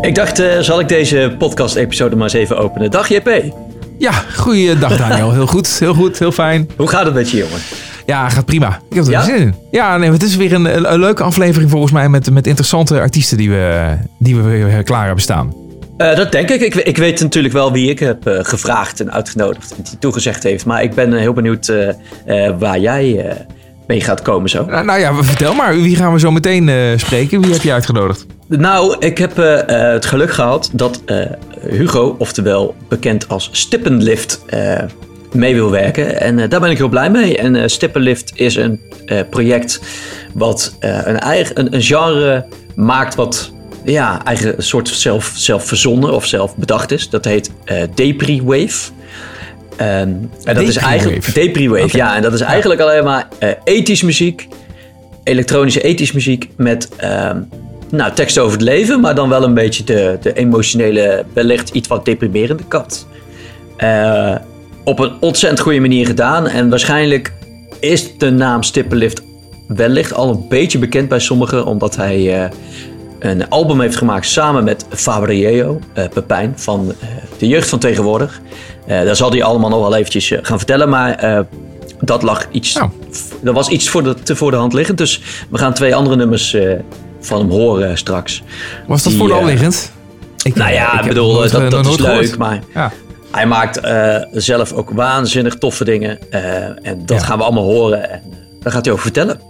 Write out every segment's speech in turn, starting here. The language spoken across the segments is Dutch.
Ik dacht, uh, zal ik deze podcast-episode maar eens even openen. Dag JP. Ja, goeiedag Daniel. Heel goed, heel goed, heel fijn. Hoe gaat het met je, jongen? Ja, gaat prima. Ik heb er Ja? zin in. Ja, nee, het is weer een, een, leuke aflevering volgens mij met, met interessante artiesten die we, die we weer klaar hebben staan. Uh, dat denk ik. ik. ik. weet natuurlijk wel wie ik heb uh, gevraagd en uitgenodigd en die toegezegd heeft. Maar ik ben heel benieuwd waar jij mee gaat komen zo. Nou, nou, ja, vertel maar. Wie gaan we zo meteen spreken? Wie heb je uitgenodigd? Nou, ik heb het geluk gehad dat Hugo, oftewel bekend als Stippenlift, mee wil werken. En daar ben ik heel blij mee. En Stippenlift is een project wat een, eigen, een, een genre maakt wat ja, eigen soort zelf, zelf verzonnen of zelf bedacht is. Dat heet Depri Wave. Um, en dat Depri is eigenlijk Wave. Depri Wave, Oké. ja. En dat is eigenlijk alleen maar uh, ethisch muziek, elektronische ethisch muziek met um, nou, tekst over het leven, maar dan wel een beetje de, de emotionele, wellicht iets wat deprimerende kant. Uh, op een ontzettend goede manier gedaan en waarschijnlijk is de naam Stippenlift wellicht al een beetje bekend bij sommigen, omdat hij uh, een album heeft gemaakt samen met Fabriello, uh, Pepijn van de jeugd van tegenwoordig. Uh, daar zal hij allemaal nog wel eventjes gaan vertellen, maar dat lag iets, Oh. dat was iets voor de, te voor de hand liggend. Dus we gaan twee andere nummers van hem horen straks. Was dat Die, voor de eh, hand liggend? Ik, Nou ja, ik bedoel, nooit, dat, eh, dat is leuk, gehoord. maar Ja. hij maakt eh, zelf ook waanzinnig toffe dingen. eh, en dat Ja. gaan we allemaal horen en eh, daar gaat hij over vertellen.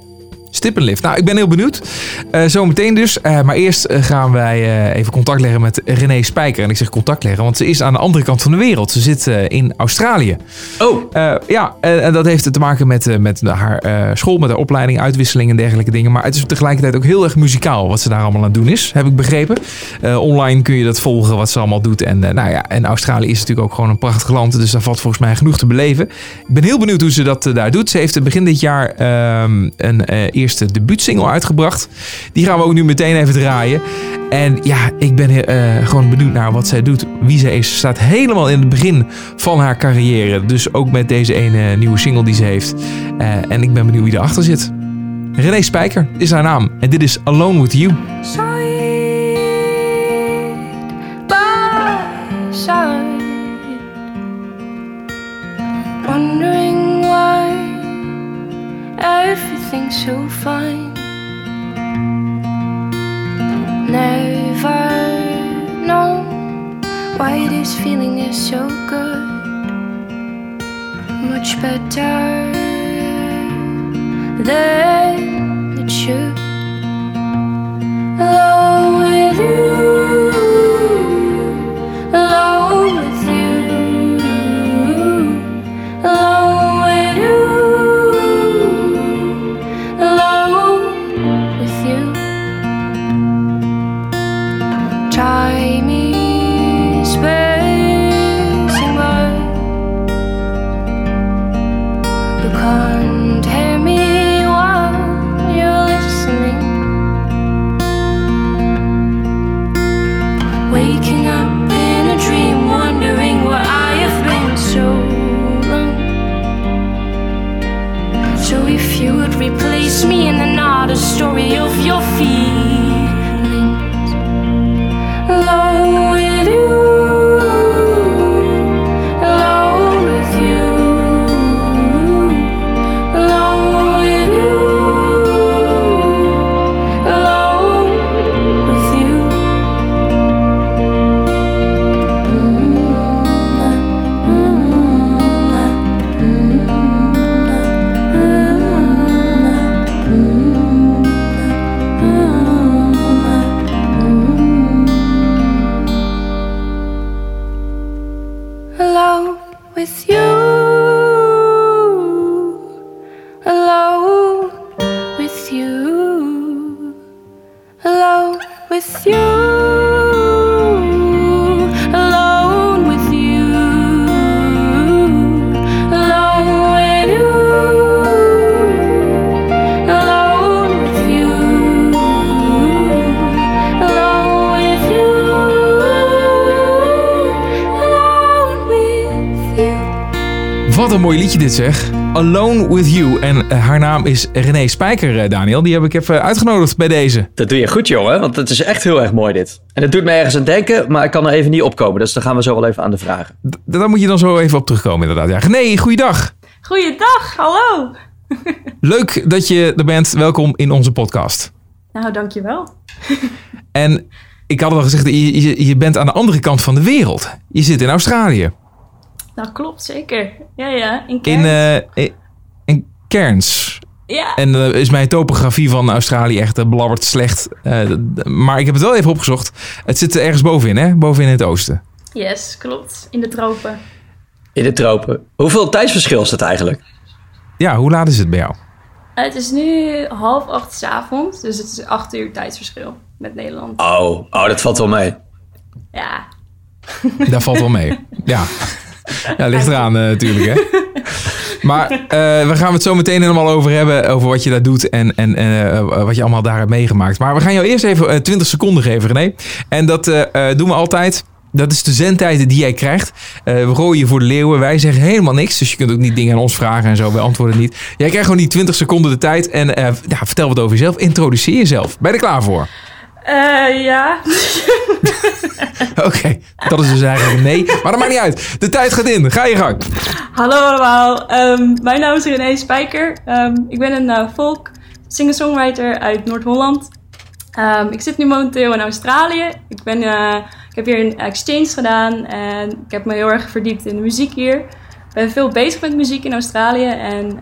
Stippenlift. Nou, ik ben heel benieuwd. Eh Zometeen dus. Eh, maar eerst eh, gaan wij even contact leggen met René Spijker. En ik zeg contact leggen, want ze is aan de andere kant van de wereld. Ze zit in Australië. Oh, ja, en, dat heeft te maken met, met haar school, met haar opleiding, uitwisseling en dergelijke dingen. Maar het is tegelijkertijd ook heel erg muzikaal wat ze daar allemaal aan het doen is, heb ik begrepen. Online kun je dat volgen wat ze allemaal doet. En, nou ja, en Australië is natuurlijk ook gewoon een prachtig land, dus daar valt volgens mij genoeg te beleven. Ik ben heel benieuwd hoe ze dat daar doet. Ze heeft begin dit jaar ehm, een eerste debuutsingle uitgebracht. Die gaan we ook nu meteen even draaien. En ja, ik ben eh, gewoon benieuwd naar wat zij doet, wie zij is. Ze staat helemaal in het begin van haar carrière. Dus ook met deze ene nieuwe single die ze heeft. Eh, en ik ben benieuwd wie erachter zit. René Spijker is haar naam. En dit is Alone With You. Mooi liedje dit zeg. Alone With You. En eh, haar naam is René Spijker, eh, Daniel. Die heb ik even uitgenodigd bij deze. Dat doe je goed, jongen, want het is echt heel erg mooi dit. En het doet me ergens aan denken, maar ik kan er even niet opkomen. Dus dan gaan we zo wel even aan de vragen. D- daar moet je dan zo even op terugkomen, inderdaad. Ja, René, goeiedag. Goeiedag, hallo. Leuk dat je er bent. Welkom in onze podcast. Nou, dankjewel. En ik had al gezegd, je, je, je bent aan de andere kant van de wereld. Je zit in Australië. Nou, klopt, zeker. Ja, ja, in In, Cairns. eh, in- in Cairns. ja, En eh, is mijn topografie van Australië echt uh, blabberd slecht. Eh, maar ik heb het wel even opgezocht. Het zit er ergens bovenin, hè? Bovenin in het oosten. yes, klopt. In de tropen. In de tropen. Hoeveel tijdsverschil is het eigenlijk? Ja, hoe laat is het bij jou? Het is nu half acht 's avonds, dus het is acht uur tijdsverschil met Nederland. Oh, oh dat valt wel mee. Ja, Daar valt wel mee. Ja, ja ligt eraan eh, natuurlijk, hè? Maar eh, we gaan het zo meteen helemaal over hebben. Over wat je daar doet en, en eh, wat je allemaal daar hebt meegemaakt. Maar we gaan jou eerst even eh, 20 seconden geven, René. En dat doen we altijd. Dat is de zendtijd die jij krijgt. We gooien je voor de leeuwen. Wij zeggen helemaal niks. Dus je kunt ook niet dingen aan ons vragen en zo. We antwoorden niet. Jij krijgt gewoon die 20 seconden de tijd. En ja, vertel wat over jezelf. Introduceer jezelf. Ben je er klaar voor? Eh, ja. Oké, dat is dus eigenlijk nee. Maar dat maakt niet uit. De tijd gaat in. Ga je gang. hallo allemaal. Ehm, mijn naam is René Spijker. Ehm, ik ben een eh, folk singer-songwriter uit Noord-Holland. Ehm, ik zit nu momenteel in Australië. Ik, ben, eh, ik heb hier een exchange gedaan en ik heb me heel erg verdiept in de muziek hier. Ik ben veel bezig met muziek in Australië en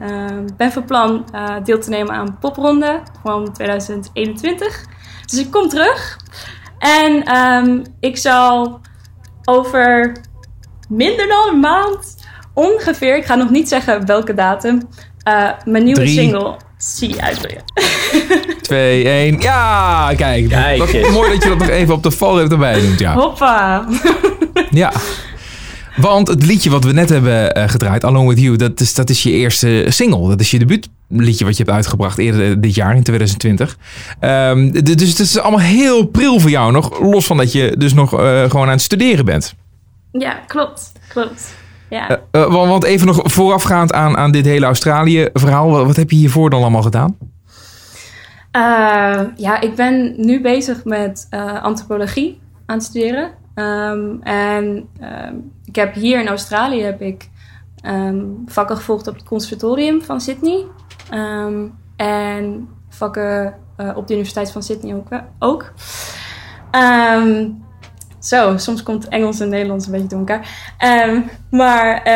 ben van plan eh, deel te nemen aan Popronde van 2021. Dus ik kom terug en ehm, ik zal over minder dan een maand ongeveer, ik ga nog niet zeggen welke datum, eh, mijn nieuwe Drie. single See uitbrengen. 2, 1. Ja, kijk. Kijk Dat- eens. mooi dat je dat nog even op de valreep erbij doet. Ja. Hoppa! ja. Want het liedje wat we net hebben eh, gedraaid, Alone With You, dat is, dat is je eerste single. Dat is je debuutliedje wat je hebt uitgebracht eerder dit jaar, in 2020. Ehm, dus het is allemaal heel pril voor jou nog. Los van dat je dus nog eh, gewoon aan het studeren bent. Ja, klopt. Klopt. Ja. Eh, eh, want even nog voorafgaand aan, aan dit hele Australië-verhaal. Wat, wat heb je hiervoor dan allemaal gedaan? Eh, ja, ik ben nu bezig met antropologie aan het studeren. Ehm, en ehm, ik heb hier in Australië heb ik ehm, vakken gevolgd op het conservatorium van Sydney. Ehm, en vakken eh, op de Universiteit van Sydney ook. ook. Ehm, zo, soms komt Engels en Nederlands een beetje door elkaar. Ehm, maar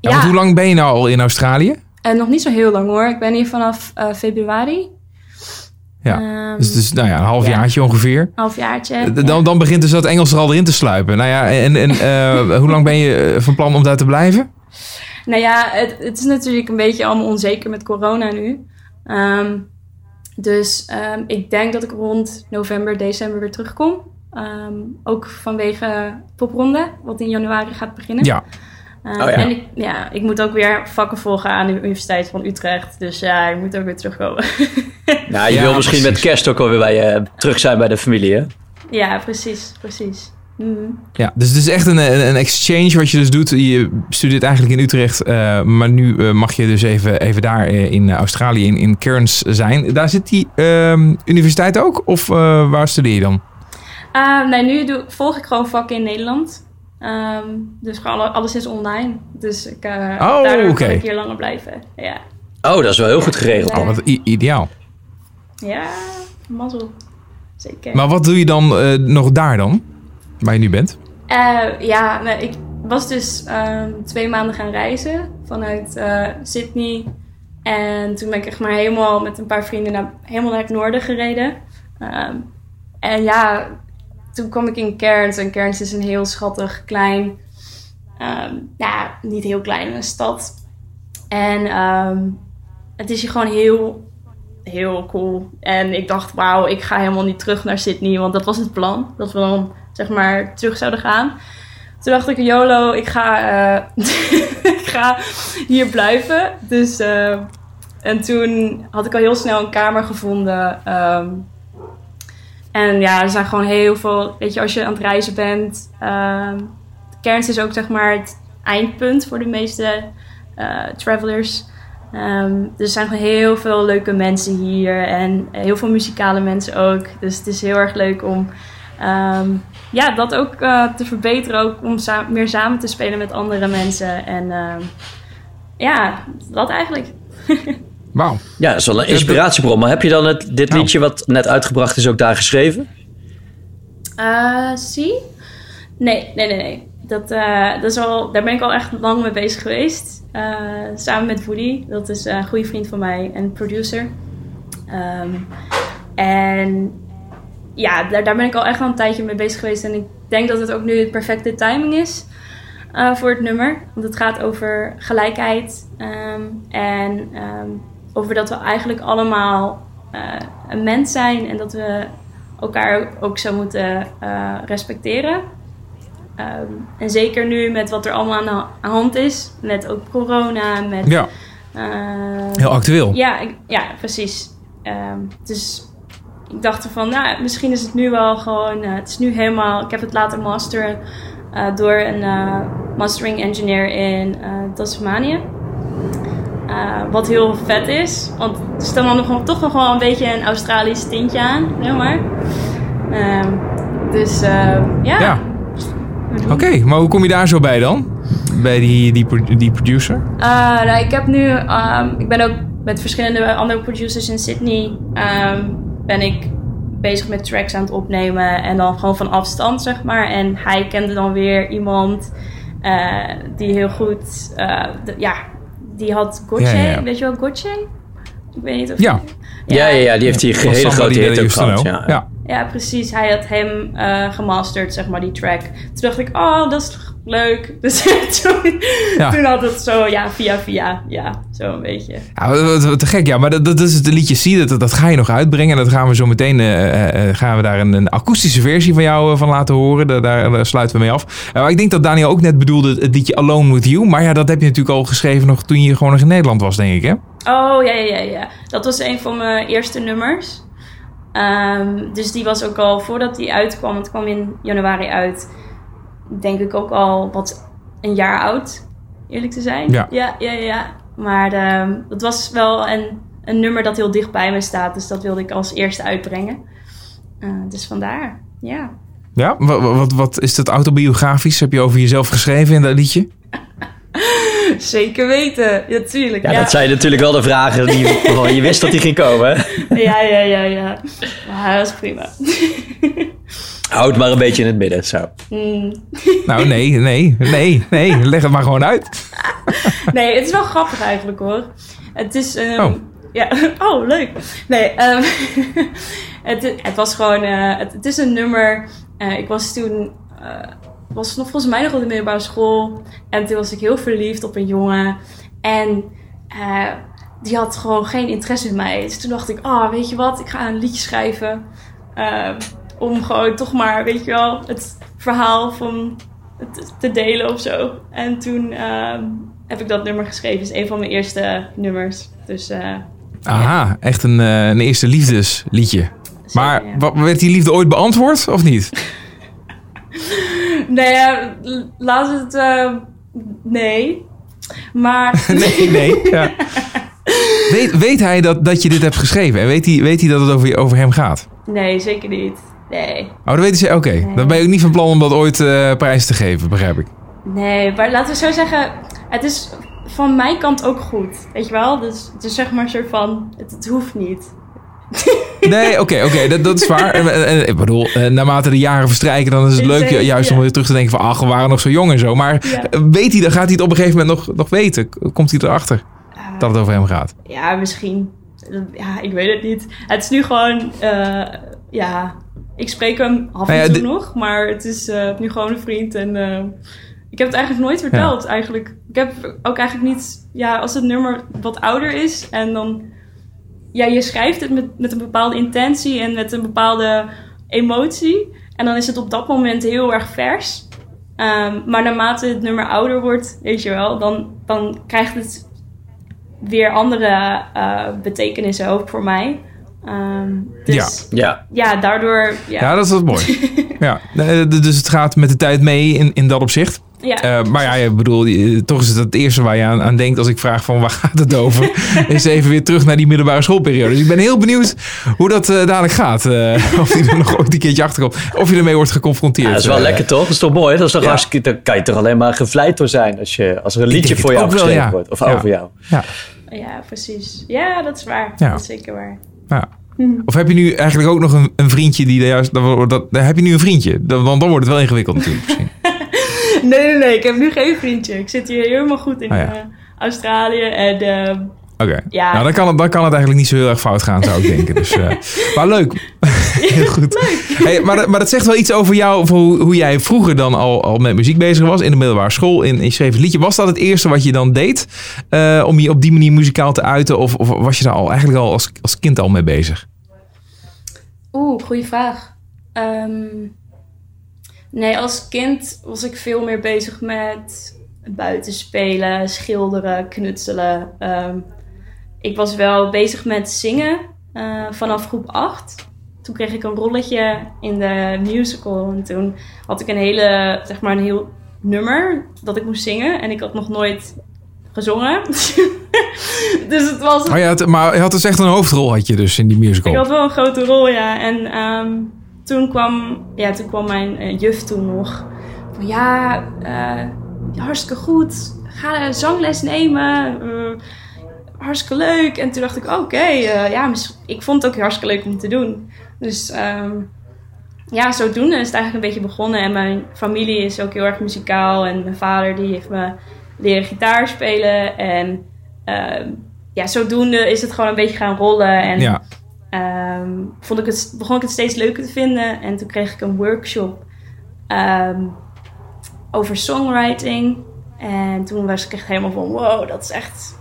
Ja, want hoe lang ben je nou al in Australië? en nog niet zo heel lang hoor. Ik ben hier vanaf eh, februari. Ja. Dus, dus nou ja, een half ja. jaartje ongeveer. halfjaartje. Dan, dan begint dus dat Engels er al in te sluipen. Nou ja, en, en hoe lang ben je van plan om daar te blijven? Nou ja, het, het is natuurlijk een beetje allemaal onzeker met corona nu. Ehm, dus ehm, ik denk dat ik rond november, december weer terugkom. Ehm, ook vanwege popronde, wat in januari gaat beginnen. Ja, Oh ja. En ik, ja, ik moet ook weer vakken volgen aan de Universiteit van Utrecht. Dus ja, ik moet ook weer terugkomen. Nou, je Ja, wil misschien precies. met kerst ook alweer bij je terug zijn bij de familie, hè? ja, precies, precies. Mhm. ja, dus het is echt een, een een exchange wat je dus doet. Je studeert eigenlijk in Utrecht, eh, maar nu eh, mag je dus even, even daar eh, in Australië, in, in Cairns zijn. Daar zit die ehm, universiteit ook? Of eh, waar studeer je dan? Ehm, nee, nu doe, volg ik gewoon vakken in Nederland. Ehm, dus alles is online. Dus ik, eh Oh, daardoor oké. kan ik hier langer blijven. Ja, Oh, dat is wel heel goed geregeld. Oh, wat ideaal. ja mazzel. Zeker. Maar wat doe je dan eh, nog daar dan? Waar je nu bent? Eh, ja, ik was dus ehm, twee maanden gaan reizen vanuit eh, Sydney. En toen ben ik echt maar helemaal met een paar vrienden naar, helemaal naar het noorden gereden. Ehm, en ja, toen kwam ik in Cairns. En Cairns is een heel schattig, klein... ja, niet heel klein, een stad. En het is hier gewoon heel, heel cool. En ik dacht, wauw, ik ga helemaal niet terug naar Sydney. Want dat was het plan. Dat we dan, zeg maar, terug zouden gaan. Toen dacht ik, YOLO, ik ga, eh, ik ga hier blijven. Dus, eh, en toen had ik al heel snel een kamer gevonden. ehm, en ja, er zijn gewoon heel veel, weet je, als je aan het reizen bent. ehm Cairns is ook, zeg maar, het eindpunt voor de meeste eh, travelers. Ehm, er zijn gewoon heel veel leuke mensen hier en heel veel muzikale mensen ook. Dus het is heel erg leuk om ehm, ja, dat ook eh, te verbeteren. Ook om sa- meer samen te spelen met andere mensen. En ehm, ja, dat eigenlijk. Wauw. Ja, dat is wel een inspiratiebron. Maar heb je dan het, dit Nou. liedje wat net uitgebracht is ook daar geschreven? Eh, zie? Nee, nee, nee, nee. Dat, eh, dat is al, daar ben ik al echt lang mee bezig geweest. Eh, samen met Woody. Dat is een goede vriend van mij en producer. Ehm, en ja, daar, daar ben ik al echt al een tijdje mee bezig geweest. En ik denk dat het ook nu het perfecte timing is eh, voor het nummer. Want het gaat over gelijkheid. ehm, en ehm, over dat we eigenlijk allemaal eh, een mens zijn. En dat we elkaar ook zo moeten eh, respecteren. Ehm, en zeker nu met wat er allemaal aan de hand is. Met ook corona. Met, Ja, heel actueel. ja, ik- ja, precies. Dus ik dacht van, nou, misschien is het nu wel gewoon, eh, het is nu helemaal, ik heb het laten masteren eh, door een eh, mastering engineer in Tasmanië. Wat heel vet is, want er staat dan nog, wel- toch nog wel een beetje een Australisch tintje aan, zeg maar. Ehm, dus ja. Ja. Oké, maar hoe kom je daar zo bij dan? Bij die, die, die producer? Nou, ik heb nu, ehm, ik ben ook met verschillende andere producers in Sydney, ehm, ben ik bezig met tracks aan het opnemen en dan gewoon van afstand, zeg maar. En hij kende dan weer iemand eh, die heel goed, eh, de- ja, die had Gotye, Ja, ja, ja. weet je wel, Gotye? Ik weet niet of Ja. Ja, ja, ja die heeft die hele grote hit ook gehad. Ja. Ja. Ja, precies. Hij had hem eh, gemasterd, zeg maar, die track. Toen dacht ik, oh, dat is leuk. Dus toen, Ja. toen had het zo, ja, via via, ja, zo een beetje. Ja, wat, te gek, ja. Maar dat, dat is het liedje See, dat, dat ga je nog uitbrengen. En dat gaan we zo meteen, eh, eh, eh, gaan we daar een, een akoestische versie van jou van laten horen. Daar, daar, sluiten we mee af. Maar ik denk dat Daniel ook net bedoelde het liedje Alone With You. Maar ja, dat heb je natuurlijk al geschreven nog toen je gewoon nog in Nederland was, denk ik, hè? Oh, ja, ja, ja, ja. Dat was een van mijn eerste nummers. Ehm, dus die was ook al, voordat die uitkwam, het kwam in januari uit, denk ik ook al wat een jaar oud, eerlijk te zijn. Ja. ja, ja. ja. Maar ehm, dat was wel een, een nummer dat heel dicht bij me staat, dus dat wilde ik als eerste uitbrengen. Eh, dus vandaar, ja. Ja, wat, wat, wat is dat autobiografisch? Heb je over jezelf geschreven in dat liedje? Zeker weten, ja, tuurlijk. Ja, dat zijn natuurlijk wel de vragen die, je wist dat die ging komen. Ja, ja, ja, ja. Maar dat is prima. Houd maar een beetje in het midden. Zo. Mm. Nou, nee, nee, nee, nee. Leg het maar gewoon uit. Nee, het is wel grappig eigenlijk hoor. Het is. ehm, Oh. Ja, oh, leuk. Nee, ehm, het, het was gewoon. eh, het, het is een nummer. eh, ik was toen. eh, was nog volgens mij nog op de middelbare school. En toen was ik heel verliefd op een jongen. En eh, die had gewoon geen interesse in mij. Dus toen dacht ik, ah, weet je wat, ik ga een liedje schrijven. Eh, om gewoon toch maar, weet je wel, het verhaal van het te delen of zo. En toen ehm, heb ik dat nummer geschreven. Het is een van mijn eerste nummers. Dus eh, Aha, echt een, eh, een eerste liefdesliedje. Maar ja. werd die liefde ooit beantwoord of niet? Nee, ja, l- laat het... eh, nee. Maar... Nee, nee. Ja. Weet, weet hij dat, dat je dit hebt geschreven? En weet hij, weet hij dat het over, over hem gaat? Nee, zeker niet. Nee. Oh, dat weten ze. Oké, dan ben je ook niet van plan om dat ooit eh, prijs te geven, begrijp ik. Nee, maar laten we zo zeggen... Het is van mijn kant ook goed. Weet je wel? Dus het is zeg maar een soort van... Het, het hoeft niet. Nee, oké, oké, dat, dat is waar. En, en- en ik bedoel, eh, naarmate de jaren verstrijken, dan is het leuk Zeker, juist om weer terug te denken van, ach, we waren nog zo jong en zo. Maar Ja. weet hij, dan gaat hij het op een gegeven moment nog, nog weten. Komt hij erachter Ah, dat het over hem gaat? Ja, misschien. Ja, ik weet het niet. Het is nu gewoon... eh, ja, ik spreek hem af Nou en toe nog. Maar het is eh, nu gewoon een vriend. En eh, ik heb het eigenlijk nooit verteld, eigenlijk. Ik heb ook eigenlijk niet... Ja, als het nummer wat ouder is en dan... Ja, je schrijft het met, met een bepaalde intentie en met een bepaalde emotie. En dan is het op dat moment heel erg vers. Ehm, maar naarmate het nummer ouder wordt, weet je wel, dan, dan krijgt het weer andere eh, betekenissen ook voor mij. Ehm, dus ja. Ja. daardoor. Ja. Ja, dat is wat mooi. ja, eh, dus het gaat met de tijd mee in, in dat opzicht. Ja. Eh, maar ja, ik bedoel, toch is het het eerste waar je aan, aan denkt als ik vraag van waar gaat het over? is even weer terug naar die middelbare schoolperiode. Dus ik ben heel benieuwd hoe dat eh, dadelijk gaat. Eh, of je er nog ooit een keertje achter komt. Of je ermee wordt geconfronteerd. Ja, dat is wel lekker toch? Dat is toch mooi? Dat is toch Ja. hartstikke, daar kan je toch alleen maar gevleid door zijn als, je, als er een liedje voor jou geschreven ja. wordt. Of Ja. over jou. Ja, ja, precies. Ja, dat is waar. Ja. Dat is zeker waar. Ja. Of heb je nu eigenlijk ook nog een, een vriendje die er juist... Dat, dat, heb je nu een vriendje? Want dan wordt het wel ingewikkeld natuurlijk misschien. Nee, nee, nee. Ik heb nu geen vriendje. Ik zit hier helemaal goed in Ah, ja. eh, Australië. En Oké, Ja. nou dan kan, het, dan kan het eigenlijk niet zo heel erg fout gaan, zou ik denken. Dus, eh, maar leuk. heel goed. Hey, maar, dat- maar dat zegt wel iets over jou, over hoe, hoe jij vroeger dan al, al met muziek bezig was in de middelbare school. In, je schreef een liedje. Was dat het eerste wat je dan deed eh, om je op die manier muzikaal te uiten? Of, of was je daar al, eigenlijk al als, als kind al mee bezig? Oeh, goede vraag. Ehm, nee, als kind was ik veel meer bezig met buiten spelen, schilderen, knutselen. Ehm, ik was wel bezig met zingen eh, vanaf groep 8. Toen kreeg ik een rolletje in de musical. En toen had ik een hele, zeg maar een heel nummer dat ik moest zingen. En ik had nog nooit gezongen. dus het was Maar je had, maar je had dus echt een hoofdrol had je dus in die musical. ik had wel een grote rol, ja. En ehm, toen, kwam, ja, toen kwam mijn eh, juf toen nog. Van ja, eh, hartstikke goed. Ga zangles nemen. Hartstikke leuk. En toen dacht ik, oké, eh, ja, ik vond het ook hartstikke leuk om te doen. Dus ehm, ja, zodoende is het eigenlijk een beetje begonnen. En mijn familie is ook heel erg muzikaal. En mijn vader die heeft me leren gitaar spelen. En ehm, ja, zodoende is het gewoon een beetje gaan rollen. En Ja. ehm, vond ik het, begon ik het steeds leuker te vinden. En toen kreeg ik een workshop over songwriting. En toen was ik echt helemaal van, wow, dat is echt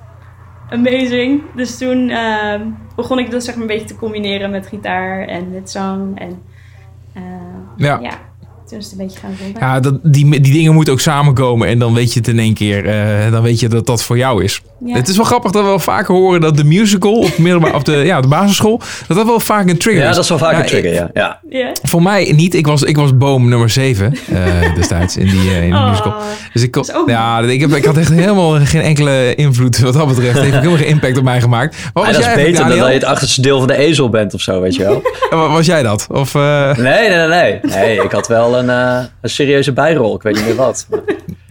amazing. Dus toen ehm, begon ik dat zeg maar een beetje te combineren met gitaar en met zang. En eh, Ja. ja, toen is het een beetje gaan rollen. Ja, dat, die, die dingen moeten ook samenkomen. En dan weet je het in één keer. eh, dan weet je dat dat voor jou is. Ja. Het is wel grappig dat we wel vaker horen dat de musical op, middelbaar, de, ja, de basisschool. Dat dat wel vaak een trigger Ja, is. dat is wel vaak Ja, een trigger, ja. ja. Ja. Voor mij niet. Ik was, ik was boom nummer 7 eh, destijds in die, eh, in die Oh. musical. Dus ik, kon, is ja, ik, heb, ik had echt helemaal geen enkele invloed wat dat betreft. Het heeft ook helemaal geen impact op mij gemaakt. Maar was dat is jij beter eigenlijk, dan dat je het achterste deel van de ezel bent of zo, weet je wel. Wa- Was jij dat? Of, eh, Nee, nee, nee, nee. Nee, ik had wel een, eh, een serieuze bijrol. Ik weet niet meer wat. Maar-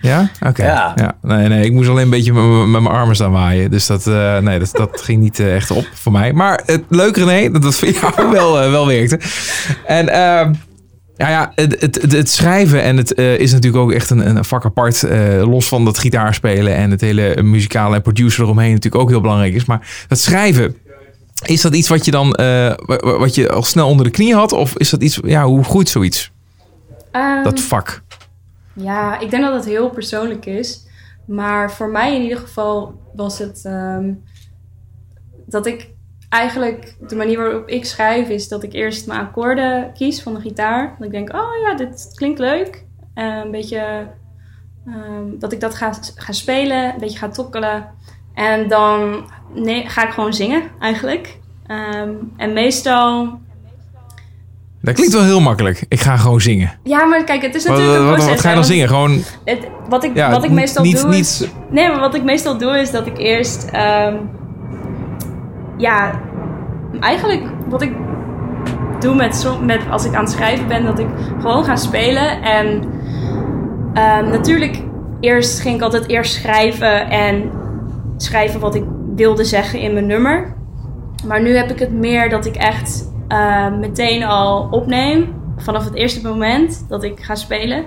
ja? Oké. Ja. Nee, nee, ik moest alleen een beetje met mijn- met mijn armen staan waaien. Dus dat, eh, nee, dat, dat ging niet eh, echt op voor mij. Maar het leuke René, dat dat voor jou wel, eh, wel werkte. En ehm, ja, ja, het, het, het, het schrijven en het eh, is natuurlijk ook echt een, een vak apart. los van dat gitaarspelen en het hele muzikale en producer eromheen natuurlijk ook heel belangrijk is. Maar dat schrijven, is dat iets wat je dan eh, wa- wa- wat je al snel onder de knie had? Of is dat iets, ja, hoe groeit zoiets? Ehm, Dat vak. Ja, ik denk dat het heel persoonlijk is. Maar voor mij in ieder geval was het ehm, dat ik eigenlijk de manier waarop ik schrijf is dat ik eerst mijn akkoorden kies van de gitaar. Dat ik denk, oh ja, dit klinkt leuk. Eh, een beetje ehm, dat ik dat ga, ga spelen, een beetje ga tokkelen. En dan ga ik gewoon zingen eigenlijk. Ehm, en meestal Dat klinkt wel heel makkelijk. Ik ga gewoon zingen. ja, maar kijk, het is Wat, natuurlijk een proces. wat ga je dan zingen? Gewoon Het, wat, ik, Ja, wat ik meestal niet- doe niet- is... Nee, maar wat ik meestal doe is dat ik eerst... ehm, ja, eigenlijk wat ik doe met, met als ik aan het schrijven ben... dat ik gewoon ga spelen. En ehm, natuurlijk, eerst ging ik altijd eerst schrijven... en schrijven wat ik wilde zeggen in mijn nummer. Maar nu heb ik het meer dat ik echt ehm, meteen al opneem... vanaf het eerste moment dat ik ga spelen...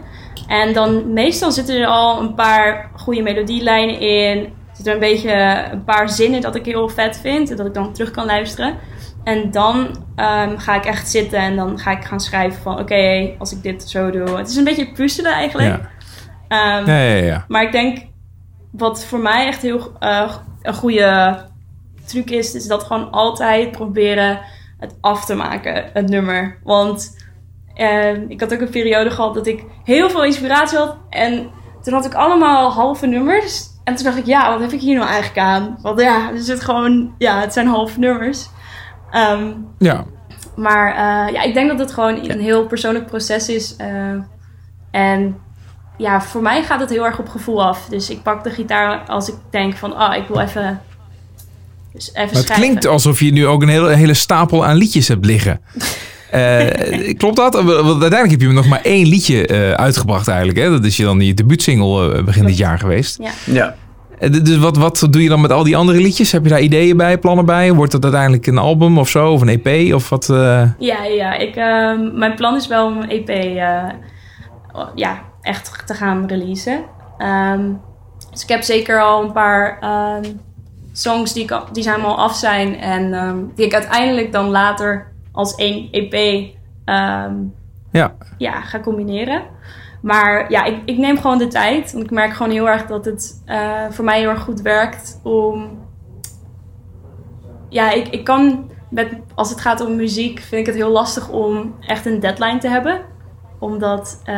En dan meestal zitten er al een paar goede melodielijnen in. Zit er een beetje een paar zinnen dat ik heel vet vind. En dat ik dan terug kan luisteren. En dan ehm, ga ik echt zitten en dan ga ik gaan schrijven van... Oké, als ik dit zo doe. Het is een beetje puzzelen eigenlijk. Ja. Ehm, Ja, ja, ja. Maar ik denk, wat voor mij echt heel eh, een goede truc is, is dat gewoon altijd proberen het af te maken, het nummer. Want eh, ik had ook een periode gehad dat ik heel veel inspiratie had. En toen had ik allemaal halve nummers. En toen dacht ik, ja, wat heb ik hier nou eigenlijk aan? Want ja, er zit gewoon, ja, het zijn halve nummers. Ehm, ja. maar eh, ja, ik denk dat het gewoon een heel persoonlijk proces is. eh, en ja, voor mij gaat het heel erg op gevoel af. Dus ik pak de gitaar als ik denk van, ah, ik wil even, dus even Maar het schrijven. klinkt alsof je nu ook een hele, hele stapel aan liedjes hebt liggen. Eh, klopt dat? Want uiteindelijk heb je nog maar één liedje eh, uitgebracht eigenlijk. Hè? Dat is je dan je debuutsingle eh, begin dit jaar geweest. Ja. Ja. Dus wat, wat doe je dan met al die andere liedjes? Heb je daar ideeën bij, plannen bij? Wordt dat uiteindelijk een album of zo? Of een EP? Of wat? eh? Ja, ja. Ik, ehm, mijn plan is wel om een EP eh, ja, echt te gaan releasen. Ehm, dus ik heb zeker al een paar ehm, songs die, ik die zijn al af zijn. En ehm, die ik uiteindelijk dan later als één EP ehm, Ja. ja, ga combineren. Maar ja, ik, ik neem gewoon de tijd. Want ik merk gewoon heel erg dat het eh, voor mij heel erg goed werkt om ja, ik, ik kan met, als het gaat om muziek, vind ik het heel lastig om echt een deadline te hebben. Omdat eh,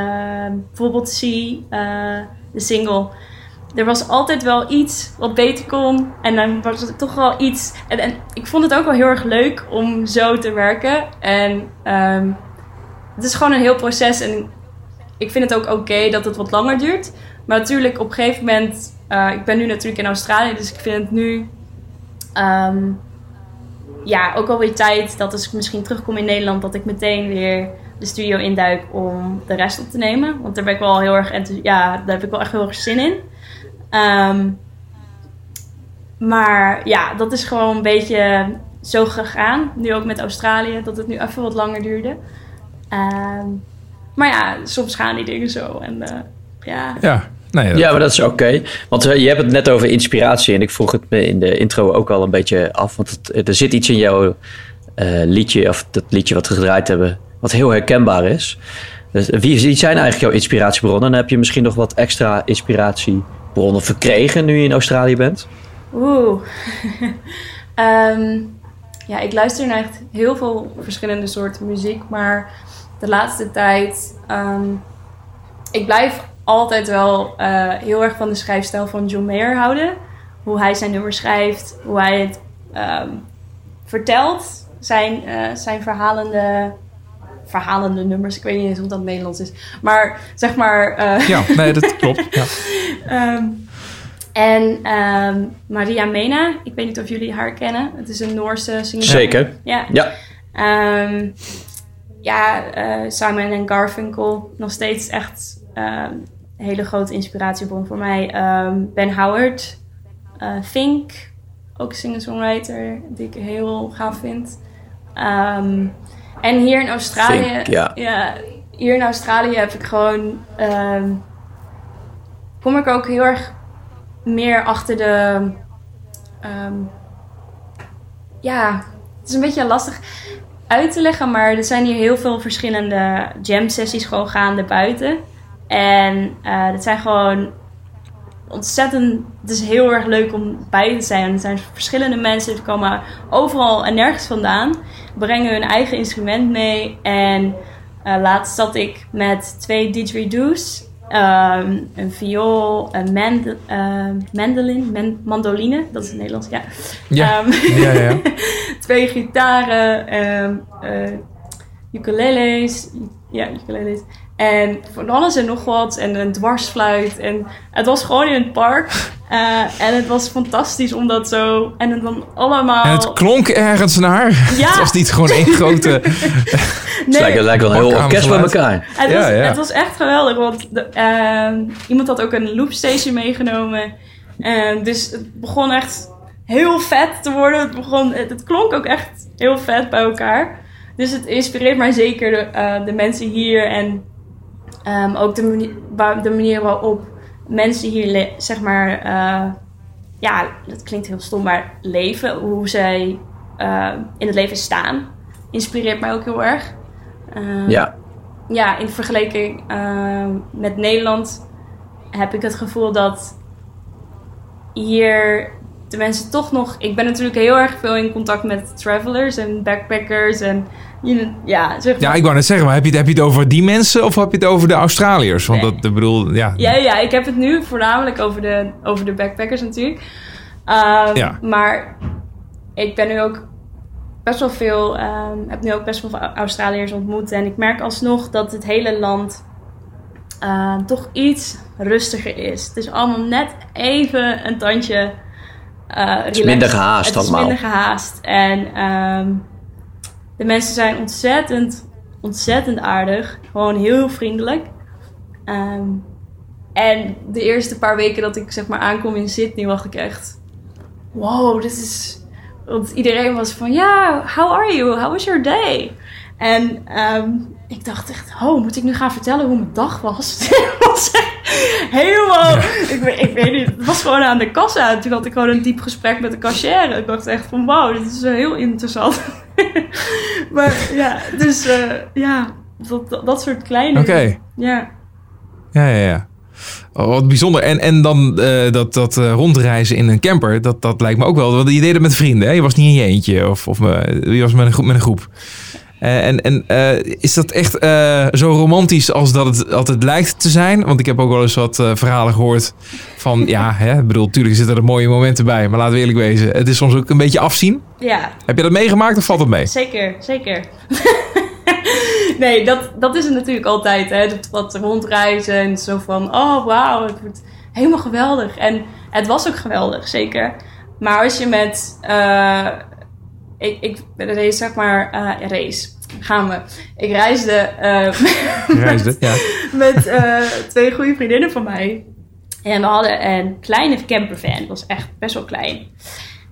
bijvoorbeeld zie eh, de single. Er was altijd wel iets wat beter kon. En dan was het toch wel iets. En, en ik vond het ook wel heel erg leuk om zo te werken. En ehm, het is gewoon een heel proces. En ik vind het ook oké dat het wat langer duurt. Maar natuurlijk, op een gegeven moment. eh, ik ben nu natuurlijk in Australië, dus ik vind het nu. ehm, ja, ook alweer tijd dat als ik misschien terugkom in Nederland, dat ik meteen weer de studio induik om de rest op te nemen. Want daar ben ik wel heel erg ja, daar heb ik wel echt heel erg zin in. Ehm, maar ja, dat is gewoon een beetje zo gegaan. Nu ook met Australië, dat het nu even wat langer duurde. Ehm, maar ja, soms gaan die dingen zo. En eh, ja, Ja. Nee, dat- Ja, maar dat is oké. Want eh, je hebt het net over inspiratie. En ik vroeg het me in de intro ook al een beetje af. Want het- er zit iets in jouw eh, liedje, of dat liedje wat we gedraaid hebben, wat heel herkenbaar is. Dus wie, zijn eigenlijk jouw inspiratiebronnen? En heb je misschien nog wat extra inspiratiebronnen verkregen nu je in Australië bent? Oeh. Ehm, ja, ik luister naar echt heel veel verschillende soorten muziek. Maar de laatste tijd... ehm, ik blijf altijd wel eh, heel erg van de schrijfstijl van John Mayer houden. Hoe hij zijn nummer schrijft. Hoe hij het ehm, vertelt. Zijn, eh, zijn verhalende... Verhalende nummers. Ik weet niet eens hoe dat Nederlands is. Maar zeg maar... eh, ja, nee, dat klopt. Ja. Ehm, en ehm, Maria Mena, ik weet niet of jullie haar kennen. Het is een Noorse singer. Zeker. Ja. Ja. Ehm, ja, eh, Simon en Garfunkel. Nog steeds echt ehm, een hele grote inspiratiebron voor mij. Ehm, ben Howard. eh Fink. Ook een singer-songwriter die ik heel gaaf vind. Ehm, en hier in Australië... Ja. hier in Australië heb ik gewoon... ehm, kom ik ook heel erg meer achter de... ehm, ja, het is een beetje lastig uit te leggen, maar er zijn hier heel veel verschillende jam sessies gewoon gaande buiten. En eh dat zijn gewoon ontzettend, het is heel erg leuk om bij te zijn. Er zijn verschillende mensen, die komen overal en nergens vandaan, brengen hun eigen instrument mee. En eh, laatst zat ik met twee didgeridoos, ehm, een viool, een mand eh, mandolin, man- mandoline, dat is het Nederlands, ja. Ja. Ehm, Ja, ja, ja. twee gitaren, ehm eh, ukuleles, ja, ukuleles. En van alles en nog wat. En een dwarsfluit. En het was gewoon in het park. Eh, en het was fantastisch om dat zo... En het dan allemaal... En het klonk ergens naar. Ja. Het was niet gewoon één grote... Het lijkt, het lijkt wel een heel orkest bij elkaar. Het, Ja, was, ja. het was echt geweldig, want de, ehm, iemand had ook een loopstation meegenomen. En dus het begon echt heel vet te worden. Het, begon, het, het klonk ook echt heel vet bij elkaar. Dus het inspireert mij zeker de, eh, de mensen hier en ehm, ook de manier, de manier waarop mensen hier, zeg maar, eh, ja, dat klinkt heel stom, maar leven, hoe zij eh, in het leven staan, inspireert mij ook heel erg. Ehm, Ja. ja, in vergelijking eh, met Nederland heb ik het gevoel dat hier de mensen toch nog. Ik ben natuurlijk heel erg veel in contact met travelers en backpackers en je- ja, zeg Ja, ik wou net zeggen, maar heb je, het- heb je het over die mensen of heb je het over de Australiërs? Want Nee. dat, ik bedoel, ja. Ja, ja, ik heb het nu voornamelijk over de, over de backpackers natuurlijk. Ehm, Ja. Maar ik ben nu ook best wel veel, ehm, heb nu ook best wel veel Australiërs ontmoet. En ik merk alsnog dat het hele land eh, toch iets rustiger is. Het is allemaal net even een tandje eh Het is minder gehaast Het is allemaal. minder gehaast. En ehm, de mensen zijn ontzettend, ontzettend aardig. Gewoon heel vriendelijk. Ehm, en de eerste paar weken dat ik zeg maar aankom in Sydney, was ik echt... Wow, dit is... Want iedereen was van, ja, how are you? How was your day? En ehm, ik dacht echt, oh, moet ik nu gaan vertellen hoe mijn dag was? Helemaal... Ik, weet, ik weet niet, het was gewoon aan de kassa. Toen had ik gewoon een diep gesprek met de cashier. Ik dacht echt van, wow, dit is heel interessant. maar ja, dus eh, ja, dat, dat, dat soort kleine... Oké. Ja. Ja, ja, ja. Oh, wat bijzonder. En, en dan eh, dat, dat eh, rondreizen in een camper, dat, dat lijkt me ook wel. Want je deed het met vrienden, hè? Je was niet in je eentje. Of, of je was met een groep. Met een groep. Eh, en en eh, is dat echt eh, zo romantisch als dat het altijd lijkt te zijn? Want ik heb ook wel eens wat verhalen gehoord van... Ja, hè, ik bedoel, natuurlijk zitten er mooie momenten bij. Maar laten we eerlijk wezen, het is soms ook een beetje afzien. Ja, Heb je dat meegemaakt of valt het mee? Zeker, zeker. nee, dat, dat is het natuurlijk altijd. Hè? Dat wat rondreizen en zo van, oh wauw, het wordt helemaal geweldig. En het was ook geweldig, zeker. Maar als je met, ik, ik zeg maar, eh race, gaan we. Ik reisde eh, Reisde, ja. met eh, twee goede vriendinnen van mij. En we hadden een kleine campervan. Dat was echt best wel klein.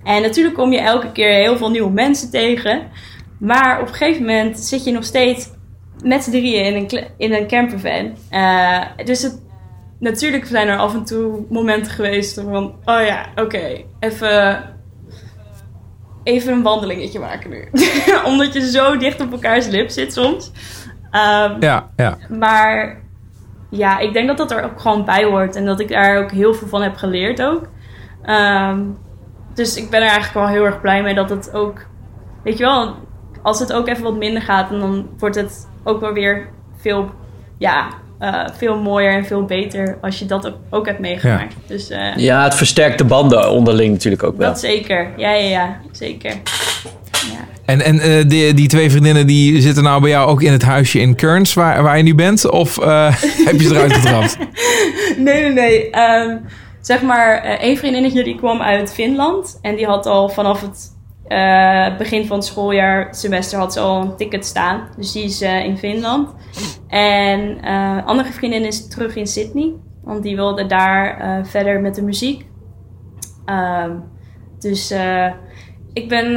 En natuurlijk kom je elke keer heel veel nieuwe mensen tegen. Maar op een gegeven moment zit je nog steeds met z'n drieën in een, in een campervan. Dus het, natuurlijk zijn er af en toe momenten geweest van... Oh ja, oké, even, even een wandelingetje maken nu. Omdat je zo dicht op elkaars lip zit soms. Ehm, Ja, ja. maar ja, ik denk dat dat er ook gewoon bij hoort. En dat ik daar ook heel veel van heb geleerd ook. Ehm, dus ik ben er eigenlijk wel heel erg blij mee dat het ook... Weet je wel, als het ook even wat minder gaat... en dan wordt het ook wel weer veel, ja, eh, veel mooier en veel beter... als je dat ook, hebt meegemaakt. Dus eh, Ja, het versterkt de banden onderling natuurlijk ook wel. dat zeker. Ja, ja, ja. Zeker. Ja. En, en eh, die, die twee vriendinnen die zitten nou bij jou ook in het huisje in Kearns waar, waar je nu bent? Of eh, heb je ze eruit getrapt? Nee, nee, nee. Ehm, zeg maar, eh, één vriendinnetje die kwam uit Finland. En die had al vanaf het eh, begin van het schooljaar, semester, had ze al een ticket staan. Dus die is eh, in Finland. En eh andere vriendin is terug in Sydney. Want die wilde daar verder met de muziek. Ehm, dus ik ben,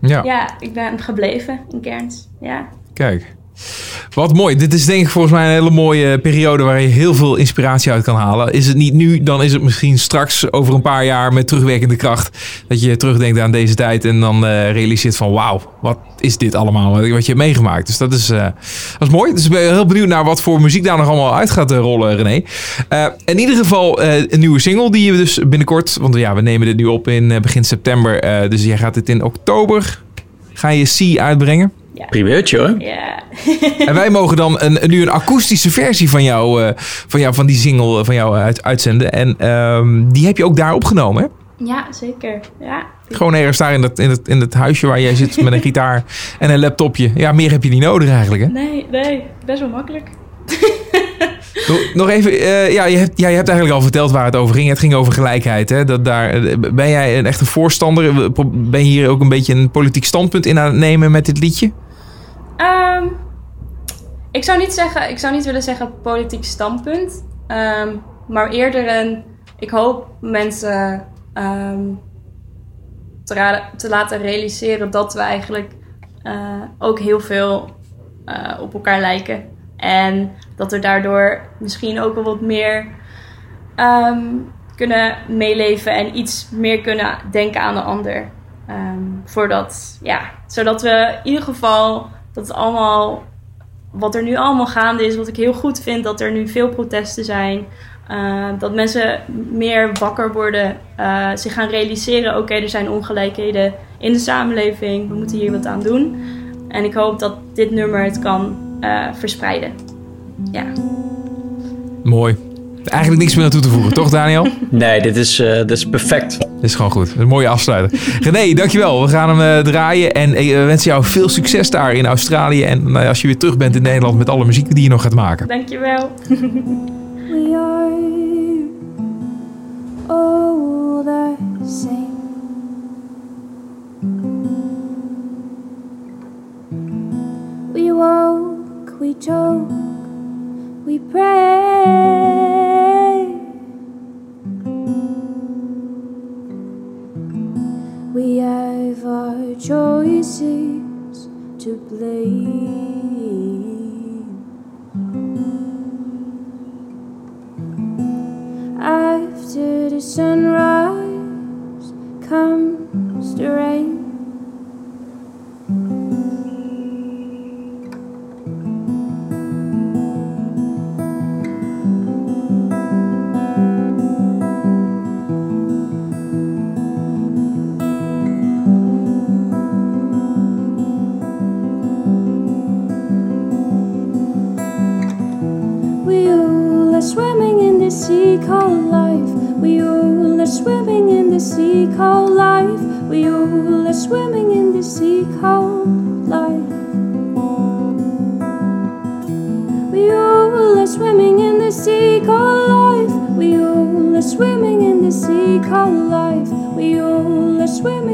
Ja, ja, ik ben gebleven in Cairns. Ja. kijk. Wat mooi. Dit is denk ik volgens mij een hele mooie periode waar je heel veel inspiratie uit kan halen. Is het niet nu, dan is het misschien straks over een paar jaar met terugwerkende kracht. Dat je terugdenkt aan deze tijd en dan eh, realiseert van wauw, wat is dit allemaal wat, je hebt meegemaakt. Dus dat is, is mooi. Dus ik ben heel benieuwd naar wat voor muziek daar nog allemaal uit gaat eh, rollen, René. In ieder geval een nieuwe single die je dus binnenkort, want ja, we nemen dit nu op in begin september. dus jij gaat dit in oktober, ga je C uitbrengen. Primeurtje hoor. Ja. En wij mogen dan een, nu een akoestische versie van jou, eh, van, jou van die single eh, van jou uit, uitzenden. En ehm, die heb je ook daar opgenomen, hè? ja, zeker. Ja. Gewoon ergens daar in dat, in, het, in het huisje waar jij zit met een gitaar en een laptopje. Ja, meer heb je niet nodig eigenlijk, hè? Nee, nee, best wel makkelijk. Nog- even, eh, ja, je hebt, ja, je hebt eigenlijk al verteld waar het over ging. Het ging over gelijkheid, hè? Dat daar, eh, ben jij een echte voorstander? Ben je hier ook een beetje een politiek standpunt in aan het nemen met dit liedje? Ehm, ik, zou niet zeggen, ik zou niet willen zeggen politiek standpunt. Ehm, maar eerder een... Ik hoop mensen ehm, te, te laten realiseren dat we eigenlijk eh, ook heel veel eh, op elkaar lijken. En dat we daardoor misschien ook wel wat meer kunnen meeleven en iets meer kunnen denken aan de ander. Voordat, ja, zodat we in ieder geval dat het allemaal, wat er nu allemaal gaande is, wat ik heel goed vind, dat er nu veel protesten zijn. eh, dat mensen meer wakker worden, eh, zich gaan realiseren: oké, er zijn ongelijkheden in de samenleving, we moeten hier wat aan doen. En ik hoop dat dit nummer het kan eh, verspreiden. Ja. Mooi. Eigenlijk niks meer aan toe te voegen, toch Daniel? Nee, dit is, eh, dit is perfect. Dit is gewoon goed. Een mooie afsluiter. René, dankjewel. We gaan hem eh, draaien. En eh, we wensen jou veel succes daar in Australië. En nou ja, als je weer terug bent in Nederland met alle muziek die je nog gaat maken. Dankjewel. We are all the same. We walk, we talk, we pray. Have our choices to blame. After the sunrise comes the rain. Called life. We all are swimming in the sea called life. We all are swimming in the sea called life. We all are swimming in the sea called life. We all are swimming in the sea called life. We all are swimming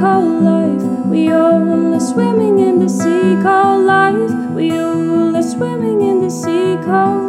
called life. We all are swimming in the sea called life. We all are swimming in the sea called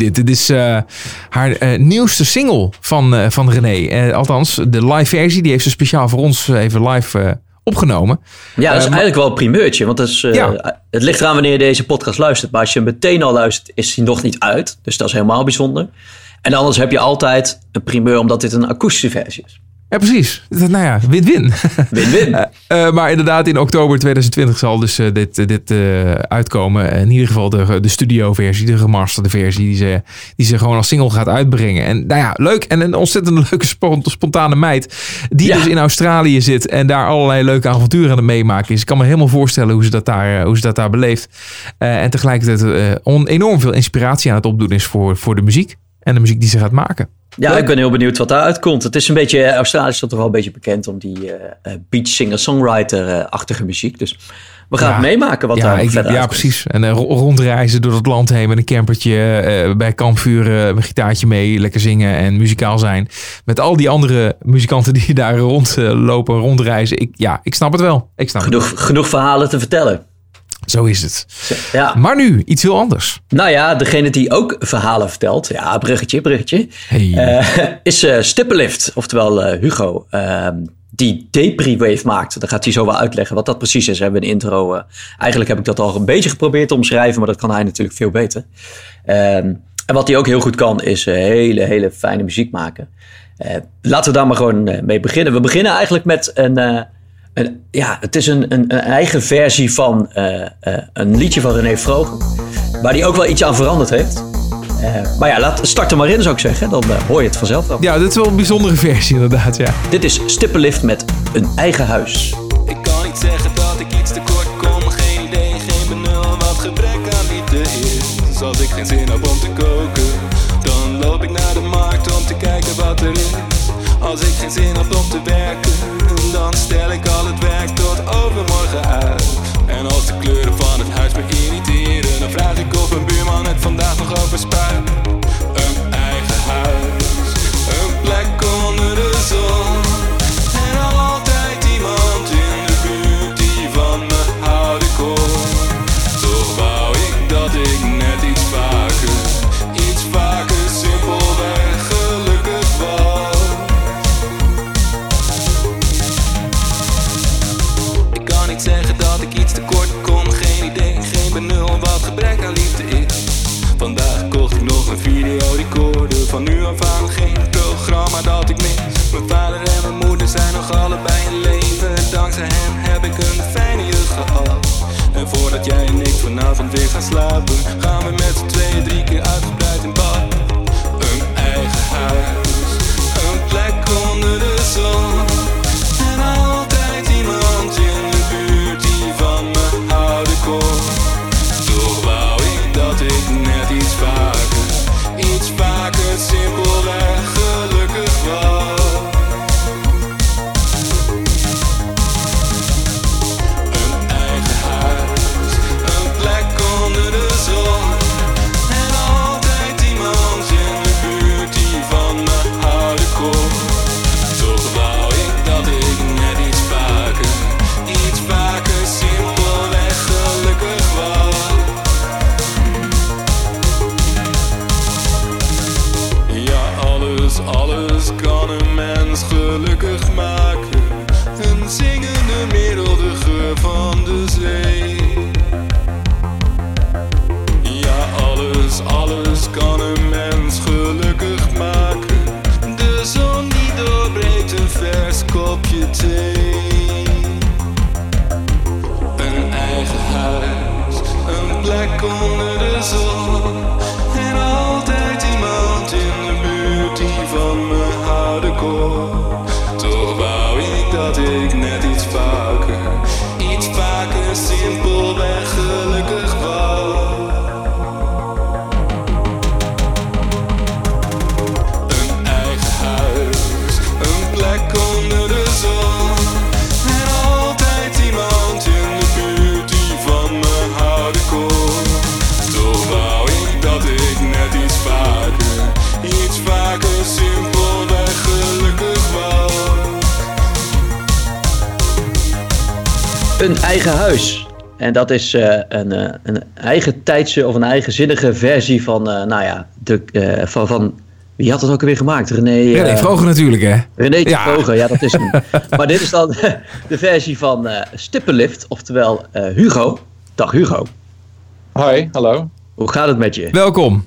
dit. Dit is eh, haar eh, nieuwste single van, eh, van René. Althans, de live versie. Die heeft ze speciaal voor ons even live opgenomen. Ja, dat is eigenlijk wel een primeurtje. Want dat is, Ja. het ligt eraan wanneer je deze podcast luistert. Maar als je hem meteen al luistert, is hij nog niet uit. Dus dat is helemaal bijzonder. En anders heb je altijd een primeur, omdat dit een akoestische versie is. Ja, precies. Nou ja, win-win. Win-win. Eh, maar inderdaad, in oktober 2020 zal dus eh, dit, eh, dit eh, uitkomen. In ieder geval de, de studio-versie, de gemasterde versie, die ze, die ze gewoon als single gaat uitbrengen. En nou ja, leuk. En een ontzettend leuke spon- spontane meid. Die Ja. dus in Australië zit en daar allerlei leuke avonturen aan het meemaken is. Ik kan me helemaal voorstellen hoe ze dat daar, eh, hoe ze dat daar beleeft. Eh, en tegelijkertijd eh, on- enorm veel inspiratie aan het opdoen is voor, voor de muziek. En de muziek die ze gaat maken. Ja, ik ben heel benieuwd wat daaruit komt. Het is een beetje, eh, Australië is toch wel een beetje bekend om die eh, beach singer-songwriter-achtige muziek. Dus we gaan Ja. het meemaken wat ja, daar ik- verder ja uitkomt. precies. En ro- rondreizen door het land heen met een campertje. bij kampvuren, een gitaartje mee, lekker zingen en muzikaal zijn. Met al die andere muzikanten die daar rondlopen, rondreizen. Ik, ja, ik snap het wel. Ik snap het. Genoeg, genoeg verhalen te vertellen. Zo is het. Ja. Maar nu, iets heel anders. Nou ja, degene die ook verhalen vertelt, ja, bruggetje, bruggetje, Hey. eh, is eh Stippenlift, oftewel eh, Hugo, ehm, die Depri-wave maakt. Dan gaat hij zo wel uitleggen wat dat precies is. We hebben een intro. eigenlijk heb ik dat al een beetje geprobeerd te omschrijven, maar dat kan hij natuurlijk veel beter. Ehm, en wat hij ook heel goed kan, is hele, hele fijne muziek maken. Laten we daar maar gewoon mee beginnen. We beginnen eigenlijk met een. Een ja, het is een, een, een eigen versie van eh, eh, een liedje van René Vroger. Waar hij ook wel iets aan veranderd heeft. Eh, maar ja, laat, start er maar in zou ik zeggen. Dan hoor je het vanzelf wel. Ja, dit is wel een bijzondere versie inderdaad. Ja. Dit is Stippenlift met een eigen huis. Ik kan niet zeggen dat ik iets tekort kom, geen idee, geen benul wat gebrek aan liefde is. Als ik geen zin heb om te koken, dan loop ik naar de markt om te kijken wat er is. Als ik geen zin heb om te werken, stel ik al het werk tot overmorgen uit. En als de kleuren van het huis me irriteren, dan vraag ik of een buurman het vandaag nog overspuit. Eigen huis. En dat is eh, een, eh, een eigen tijdse of een eigenzinnige versie van, eh, nou ja, de, eh, van, van. Wie had het ook alweer gemaakt? René. Eh, Vroger natuurlijk hè. René Ja. ja. Vroger, ja, dat is hem. maar dit is dan de versie van eh Stippenlift, oftewel eh, Hugo. Dag Hugo. Hoi, hallo. Hoe gaat het met je? Welkom.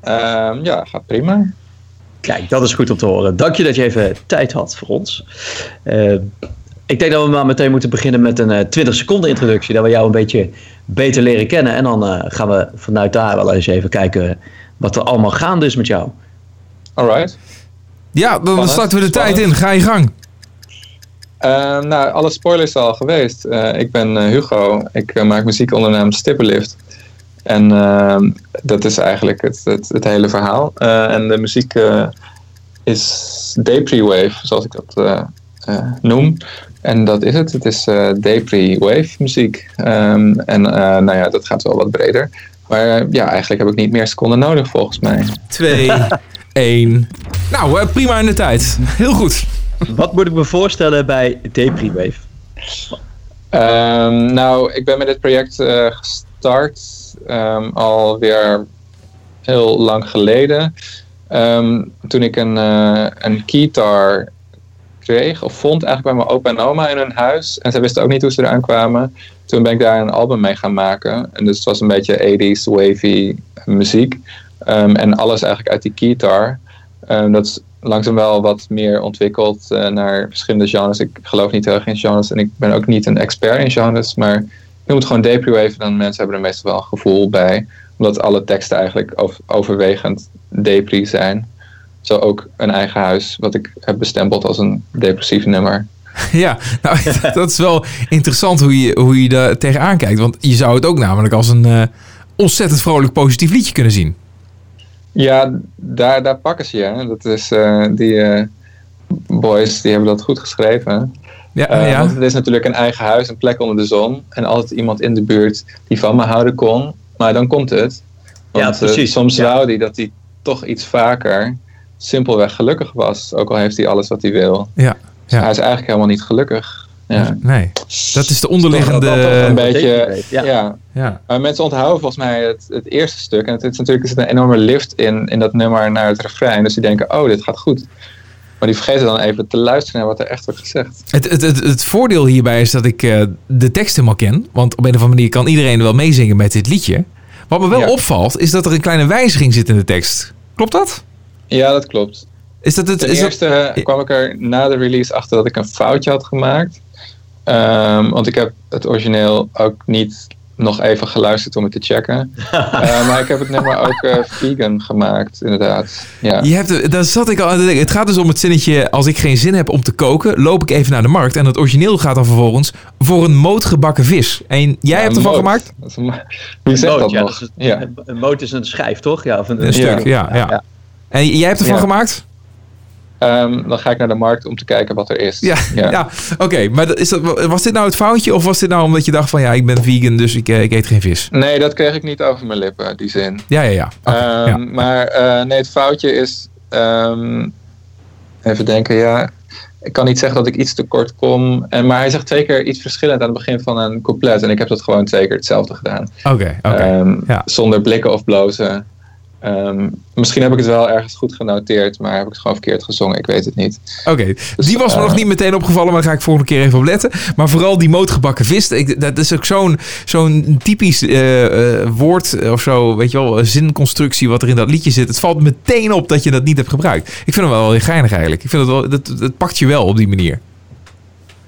Ehm, ja, gaat prima. Kijk, dat is goed om te horen. Dank je dat je even tijd had voor ons. Eh, ik denk dat we maar meteen moeten beginnen met een eh, 20 seconden introductie. Dat we jou een beetje beter leren kennen. En dan eh, gaan we vanuit daar wel eens even kijken wat er allemaal gaande is met jou. Alright. Ja, dan Spannend, starten we de spannend. tijd in. Ga je gang. Ehm, nou, alle spoilers zijn al geweest. Eh, ik ben eh, Hugo. Ik eh, maak muziek onder de naam Stippenlift. En ehm, dat is eigenlijk het, het, het hele verhaal. Eh, en de muziek eh, is Depri-wave, zoals ik dat eh, eh, noem. En dat is het. Het is eh Depri-wave muziek. Ehm, en eh, nou ja, dat gaat wel wat breder. Maar eh, ja, eigenlijk heb ik niet meer seconden nodig volgens mij. 2, 1. Nou, prima in de tijd. Heel goed. Wat moet ik me voorstellen bij Depri-wave? Ehm, nou, ik ben met dit project eh, gestart ehm, alweer heel lang geleden. Ehm, toen ik een, eh een keytar of vond eigenlijk bij mijn opa en oma in hun huis. En zij wisten ook niet hoe ze eraan kwamen. Toen ben ik daar een album mee gaan maken. En dus het was een beetje 80s, wavy muziek. Ehm, en alles eigenlijk uit die keytar. Ehm, dat is langzaam wel wat meer ontwikkeld eh, naar verschillende genres. Ik geloof niet heel erg in genres en ik ben ook niet een expert in genres. Maar je het gewoon Depri-wave, dan mensen hebben er meestal wel een gevoel bij. Omdat alle teksten eigenlijk over- overwegend Depri zijn. Zo ook een eigen huis, wat ik heb bestempeld als een depressief nummer. Ja, nou, dat is wel interessant hoe je, hoe je daar tegenaan kijkt. Want je zou het ook namelijk als een eh, ontzettend vrolijk positief liedje kunnen zien. Ja, daar, daar pakken ze je. hè. Dat is, eh, die eh, boys die hebben dat goed geschreven. Ja, ja. Want het is natuurlijk een eigen huis, een plek onder de zon. En altijd iemand in de buurt die van me houden kon. Maar dan komt het. Want, Ja, precies. soms Ja. wou hij dat hij toch iets vaker simpelweg gelukkig was. Ook al heeft hij alles wat hij wil. Ja, Dus ja. hij is eigenlijk helemaal niet gelukkig. Ja. Nee, dat is de Toch onderliggende... een beetje, ja. ja. Ja, Maar mensen onthouden volgens mij het, het eerste stuk. En het is natuurlijk er zit een enorme lift in, in dat nummer naar het refrein. Dus die denken, oh, dit gaat goed. Maar die vergeten dan even te luisteren naar wat er echt wordt gezegd. Het, het, het, het voordeel hierbij is dat ik eh, de tekst helemaal ken. Want op een of andere manier kan iedereen wel meezingen met dit liedje. Wat me wel Ja. opvalt, is dat er een kleine wijziging zit in de tekst. Klopt dat? Ja, dat klopt. Is dat het? Ten Is eerste eh, kwam ik er na de release achter dat ik een foutje had gemaakt. Ehm, want ik heb het origineel ook niet nog even geluisterd om het te checken. Eh, maar ik heb het nummer ook eh, vegan gemaakt, inderdaad. Ja. je hebt, daar zat ik al aan te denken. Het gaat dus om het zinnetje: als ik geen zin heb om te koken, loop ik even naar de markt. En het origineel gaat dan vervolgens voor een mootgebakken vis. En jij hebt ervan moot. gemaakt? Dat is een mo- Wie zegt Moot, dat ja, nog? is- Ja. Een, moot is een schijf, toch? Ja, of een, Een stuk, ja. ja, ja. En jij hebt ervan Ja. gemaakt? Ehm, dan ga ik naar de markt om te kijken wat er is. Ja, ja. oké. maar is dat, was dit nou het foutje? Of was dit nou omdat je dacht van ja, ik ben vegan, dus ik, eh, ik eet geen vis? Nee, dat kreeg ik niet over mijn lippen, die zin. Ja, ja, ja. Ehm, ja. Maar eh, nee, het foutje is. ehm, even denken, ja. Ik kan niet zeggen dat ik iets te kort kom. En, maar hij zegt twee keer iets verschillend aan het begin van een couplet. En ik heb dat gewoon twee keer hetzelfde gedaan. Oké, oké. Ja. Zonder blikken of blozen. Ehm, misschien heb ik het wel ergens goed genoteerd, maar heb ik het gewoon verkeerd gezongen. Ik weet het niet. Oké, die was me eh, nog niet meteen opgevallen, maar daar ga ik volgende keer even op letten. Maar vooral die mootgebakken vis, ik, dat is ook zo'n zo'n typisch eh, eh, woord of zo, weet je wel, zinconstructie wat er in dat liedje zit. Het valt meteen op dat je dat niet hebt gebruikt. Ik vind hem wel heel geinig eigenlijk. Ik vind het wel, dat, dat pakt je wel op die manier.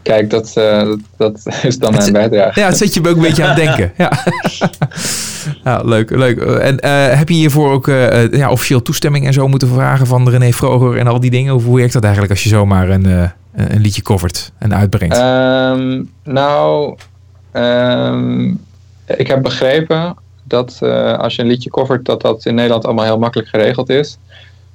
Kijk, dat, eh, dat, dat is dan mijn bijdrage. Ja, het zet je me ook een beetje aan het denken. Ja, leuk, leuk. En eh, heb je hiervoor ook eh, ja, officieel toestemming en zo moeten vragen van René Vroger en al die dingen? Of hoe werkt dat eigenlijk als je zomaar een, een liedje covert en uitbrengt? Ehm, nou, ehm, ik heb begrepen dat als je een liedje covert, dat dat in Nederland allemaal heel makkelijk geregeld is.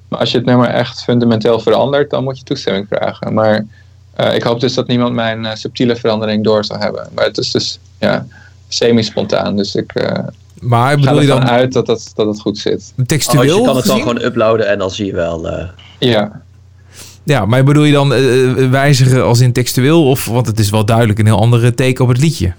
Maar als je het nummer echt fundamenteel verandert, dan moet je toestemming vragen. Maar eh, ik hoop dus dat niemand mijn eh, subtiele verandering door zal hebben. Maar het is dus ja, semi-spontaan. Dus ik eh, maar ga bedoel je ervan dan uit dat, dat, dat het goed zit. textueel? Oh, je kan het dan gewoon uploaden en dan zie je wel. eh, Ja, Ja, maar bedoel je dan wijzigen als in textueel? Of, want het is wel duidelijk een heel andere take op het liedje.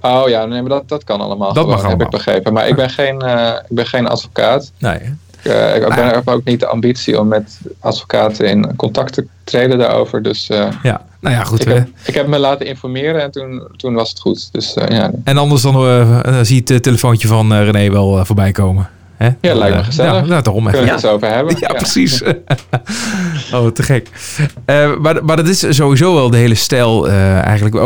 oh ja, nee, maar dat, dat kan allemaal. Dat mag gewoon, heb ik allemaal. begrepen. Maar ik ben geen, eh, ik ben geen advocaat. Nee. Ik, eh, ik ben, ook niet de ambitie om met advocaten in contact te treden daarover. Dus eh, Ja, nou ja, goed. ik, heb, ik heb me laten informeren en toen, toen was het goed. Dus eh, ja, En anders dan eh, eh, zie je het eh, telefoontje van eh, René wel eh, voorbij komen. Hè? Ja, lijkt me gezellig. Ja, nou, daarom even. kunnen we het over hebben. Ja, precies. oh, te gek. Eh, maar, maar dat is sowieso wel de hele stijl eh, eigenlijk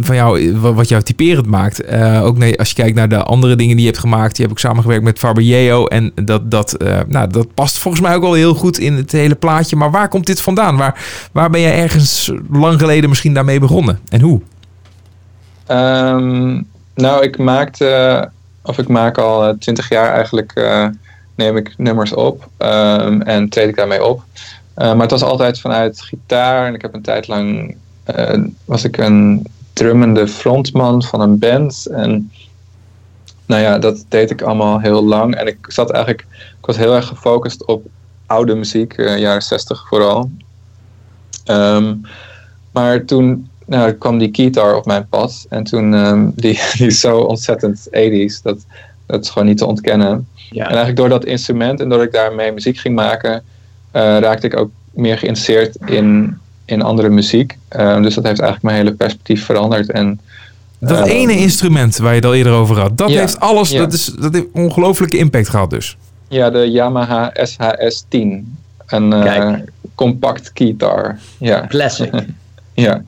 van jou, wa- wat jou typerend maakt. Eh, ook nee, als je kijkt naar de andere dingen die je hebt gemaakt. Je hebt ook samengewerkt met Faber En dat, dat, nou, dat past volgens mij ook wel heel goed in het hele plaatje. Maar waar komt dit vandaan? Waar, waar ben jij ergens lang geleden misschien daarmee begonnen? En hoe? Ehm, nou, ik maakte, of ik maak al eh, twintig jaar eigenlijk, eh, neem ik nummers op ehm, en treed ik daarmee op. maar het was altijd vanuit gitaar. En ik heb een tijd lang eh, was ik een drummende frontman van een band. En nou ja, dat deed ik allemaal heel lang. En ik zat eigenlijk, ik was heel erg gefocust op oude muziek, eh, jaren 60 vooral. Ehm, maar toen nou, kwam die guitar op mijn pad. En toen, ehm, die, die is zo ontzettend 80s, dat, dat is gewoon niet te ontkennen. Ja. En eigenlijk door dat instrument en doordat ik daarmee muziek ging maken, eh, raakte ik ook meer geïnteresseerd in, in andere muziek. Ehm, dus dat heeft eigenlijk mijn hele perspectief veranderd. En, Dat ehm, ene instrument waar je het al eerder over had, dat Ja, heeft alles, ja. dat, is, dat heeft ongelooflijke impact gehad dus. Ja, de Yamaha SHS-10. Een eh, compact guitar. Ja. Classic. Ja.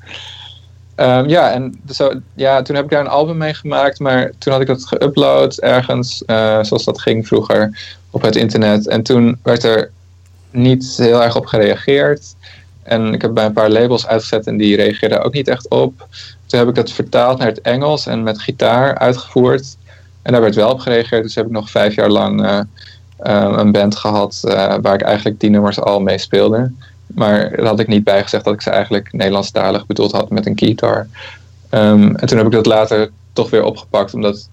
Ehm, ja, en zo, ja, toen heb ik daar een album mee gemaakt, maar toen had ik dat geüpload ergens, eh, zoals dat ging vroeger, op het internet. En toen werd er niet heel erg op gereageerd. En ik heb bij een paar labels uitgezet en die reageerden ook niet echt op. Toen heb ik dat vertaald naar het Engels en met gitaar uitgevoerd. En daar werd wel op gereageerd, dus heb ik nog vijf jaar lang eh, eh, een band gehad eh, waar ik eigenlijk die nummers al mee speelde. Maar daar had ik niet bij gezegd dat ik ze eigenlijk Nederlandstalig bedoeld had met een guitar. Ehm, en toen heb ik dat later toch weer opgepakt, omdat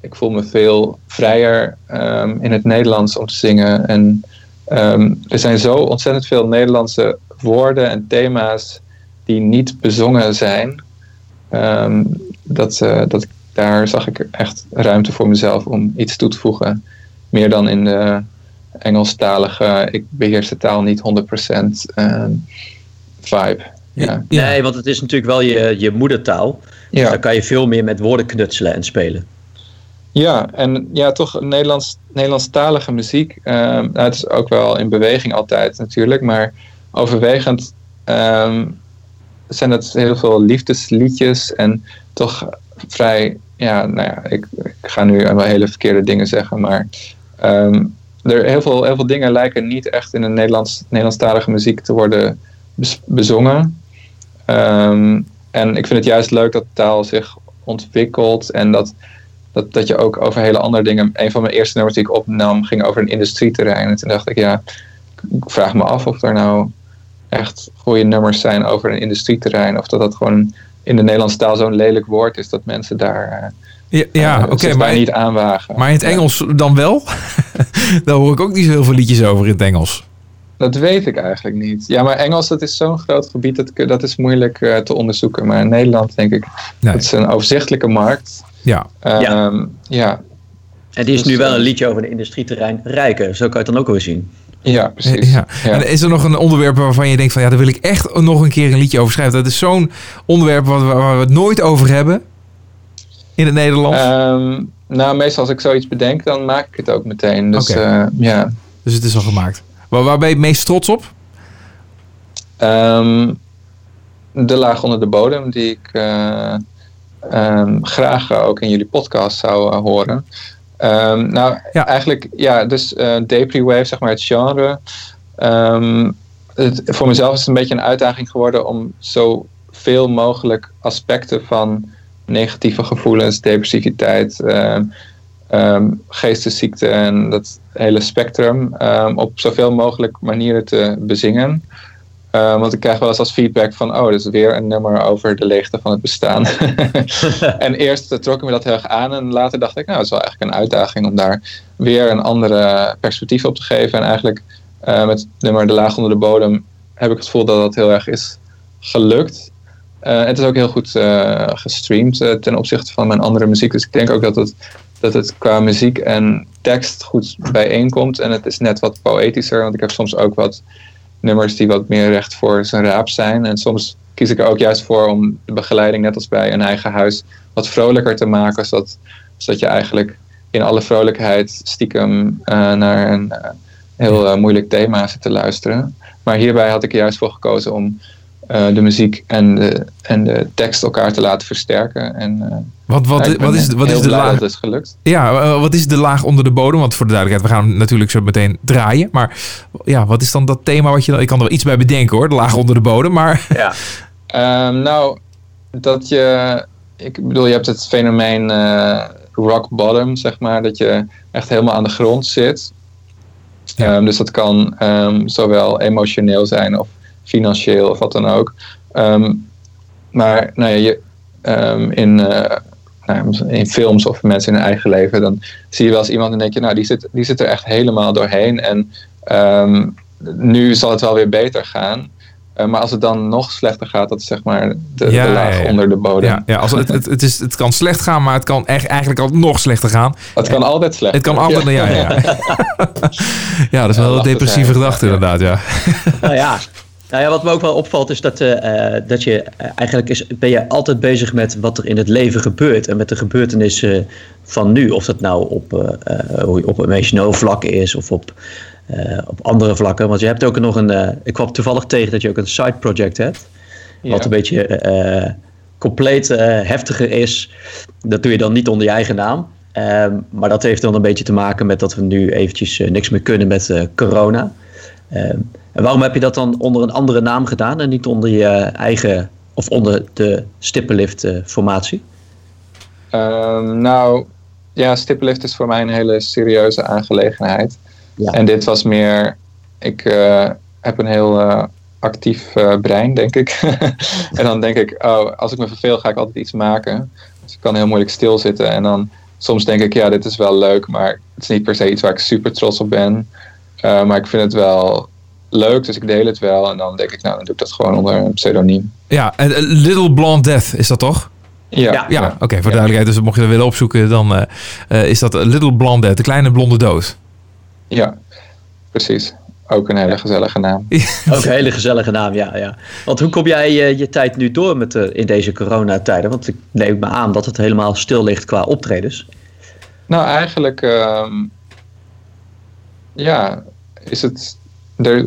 ik voel me veel vrijer ehm, in het Nederlands om te zingen. En ehm, er zijn zo ontzettend veel Nederlandse woorden en thema's die niet bezongen zijn. Dat, eh, dat daar zag ik echt ruimte voor mezelf om iets toe te voegen. Meer dan in de Engelstalige, ik beheers de taal niet 100% ehm, vibe. Ja. Ja. Nee, want het is natuurlijk wel je, je moedertaal. Dus Ja. daar kan je veel meer met woorden knutselen en spelen. Ja, en ja, toch Nederlands, Nederlandstalige muziek. ehm, nou, het is ook wel in beweging altijd natuurlijk, maar overwegend ehm, zijn het heel veel liefdesliedjes en toch vrij, ja, nou ja, ik, ik ga nu wel hele verkeerde dingen zeggen, maar ehm, er, heel, veel, heel veel dingen lijken niet echt in de Nederlands, Nederlandstalige muziek te worden bezongen. Ehm, en ik vind het juist leuk dat taal zich ontwikkelt en dat dat, dat je ook over hele andere dingen. Een van mijn eerste nummers die ik opnam ging over een industrieterrein. En toen dacht ik, ja, ik vraag me af of er nou echt goede nummers zijn over een industrieterrein. Of dat dat gewoon in de Nederlandse taal zo'n lelijk woord is dat mensen daar eh, Ja, ja eh, oké, zich maar, niet aanwagen. maar in het Ja, Engels dan wel? Daar hoor ik ook niet zo heel veel liedjes over in het Engels. dat weet ik eigenlijk niet. Ja, maar Engels dat is zo'n groot gebied, dat, dat is moeilijk eh, te onderzoeken. Maar in Nederland denk ik, Nee. dat is een overzichtelijke markt. Ja, Ehm, ja. En die is Dus, nu wel eh, een liedje over een industrieterrein rijker. Zo kan je het dan ook weer zien. Ja, precies. ja. Ja. En is er nog een onderwerp waarvan je denkt van ja, daar wil ik echt nog een keer een liedje over schrijven. Dat is zo'n onderwerp waar we, waar we het nooit over hebben in het Nederlands. Ehm, nou, meestal als ik zoiets bedenk, dan maak ik het ook meteen. Dus eh, ja. dus het is al gemaakt. Waar, waar ben je het meest trots op? Ehm, de laag onder de bodem, die ik eh, ehm, graag eh, ook in jullie podcast zou horen. Nou, Ja. eigenlijk, ja, dus eh Depri-wave, zeg maar het genre. Het, voor mezelf is het een beetje een uitdaging geworden om zoveel mogelijk aspecten van negatieve gevoelens, depressiviteit, ehm, geestesziekte en dat hele spectrum ehm, op zoveel mogelijk manieren te bezingen. Want ik krijg wel eens als feedback van, oh, dat is weer een nummer over de leegte van het bestaan. en eerst trok ik me dat heel erg aan en later dacht ik, nou, het is wel eigenlijk een uitdaging om daar weer een andere perspectief op te geven. En eigenlijk eh, met het nummer De Laag onder de Bodem heb ik het gevoel dat dat heel erg is gelukt. Eh, het is ook heel goed eh, gestreamd eh, ten opzichte van mijn andere muziek. Dus ik denk ook dat het, dat het qua muziek en tekst goed bijeenkomt. En het is net wat poëtischer, want ik heb soms ook wat nummers die wat meer recht voor zijn raap zijn. En soms kies ik er ook juist voor om de begeleiding, net als bij een eigen huis, wat vrolijker te maken. Zodat, zodat je eigenlijk in alle vrolijkheid stiekem naar een heel moeilijk thema zit te luisteren. Maar hierbij had ik er juist voor gekozen om de muziek en de, en de tekst elkaar te laten versterken. En, eh, Wat, wat, ja, wat is, wat is de laag? dat is gelukt. Ja, eh, wat is de laag onder de bodem? Want voor de duidelijkheid, we gaan hem natuurlijk zo meteen draaien. Maar ja, wat is dan dat thema wat je dan... Ik kan er wel iets bij bedenken hoor, de laag onder de bodem. Maar Ja. Ehm, nou, dat je. Ik bedoel, je hebt het fenomeen eh, rock bottom, zeg maar. Dat je echt helemaal aan de grond zit. Ja. Ehm, dus dat kan ehm, zowel emotioneel zijn of financieel of wat dan ook. Ehm, maar nou ja, je, ehm, in, eh, nou, in films of mensen in hun eigen leven, dan zie je wel eens iemand en denk je, nou, die zit, die zit er echt helemaal doorheen. En ehm, nu zal het wel weer beter gaan. Eh, maar als het dan nog slechter gaat, dat is zeg maar de, Ja, de laag ja, ja. onder de bodem. Ja, ja als het, het, het, is, het kan slecht gaan, maar het kan echt, eigenlijk al nog slechter gaan. Het kan altijd slecht. Het kan altijd... Ja, ja, ja. ja dat is wel een depressieve gedachte Ja. inderdaad, ja. Nou ja. Nou ja, wat me ook wel opvalt is dat, eh, eh, dat je eh, eigenlijk is, ben je altijd bezig met wat er in het leven gebeurt. En met de gebeurtenissen van nu. Of dat nou op, je- op emotioneel vlak is of op, op andere vlakken. Want je hebt ook nog een. ik kwam toevallig tegen dat je ook een side project hebt. Ja. Wat een beetje compleet heftiger is. Dat doe je dan niet onder je eigen naam. Ehm, maar dat heeft dan een beetje te maken met dat we nu eventjes niks meer kunnen met corona. Ehm, en waarom heb je dat dan onder een andere naam gedaan en niet onder je eigen of onder de stippenlift eh, formatie? Ehm, nou, ja, stippenlift is voor mij een hele serieuze aangelegenheid. Ja. En dit was meer, ik eh, heb een heel eh, actief brein, denk ik. en dan denk ik, oh, als ik me verveel, ga ik altijd iets maken. Dus ik kan heel moeilijk stilzitten. En dan soms denk ik, ja, dit is wel leuk, maar het is niet per se iets waar ik super trots op ben. Maar ik vind het wel leuk, dus ik deel het wel. En dan denk ik, nou, dan doe ik dat gewoon onder een pseudoniem. Ja, en, eh, Little Blonde Death is dat toch? Ja, Ja. Ja, oké, voor Ja. duidelijkheid. Dus mocht je dat willen opzoeken, dan eh, eh, is dat Little Blonde Death, de kleine blonde doos. ja, precies. Ook een hele gezellige naam. Ook een hele gezellige naam, ja. ja. Want hoe kom jij eh, je tijd nu door met, in deze coronatijden? Want ik neem me aan dat het helemaal stil ligt qua optredens. Nou, eigenlijk, ehm, ja, is het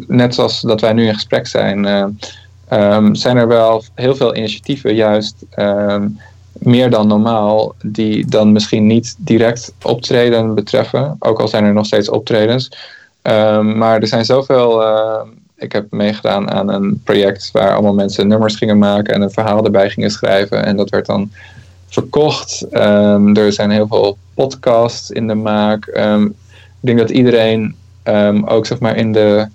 net zoals dat wij nu in gesprek zijn, eh, ehm, zijn er wel heel veel initiatieven, juist ehm, meer dan normaal, die dan misschien niet direct optreden betreffen, ook al zijn er nog steeds optredens. Ehm, maar er zijn zoveel. ehm, ik heb meegedaan aan een project waar allemaal mensen nummers gingen maken en een verhaal erbij gingen schrijven. En dat werd dan verkocht. Er zijn heel veel podcasts in de maak. Ik denk dat iedereen ook zeg maar in de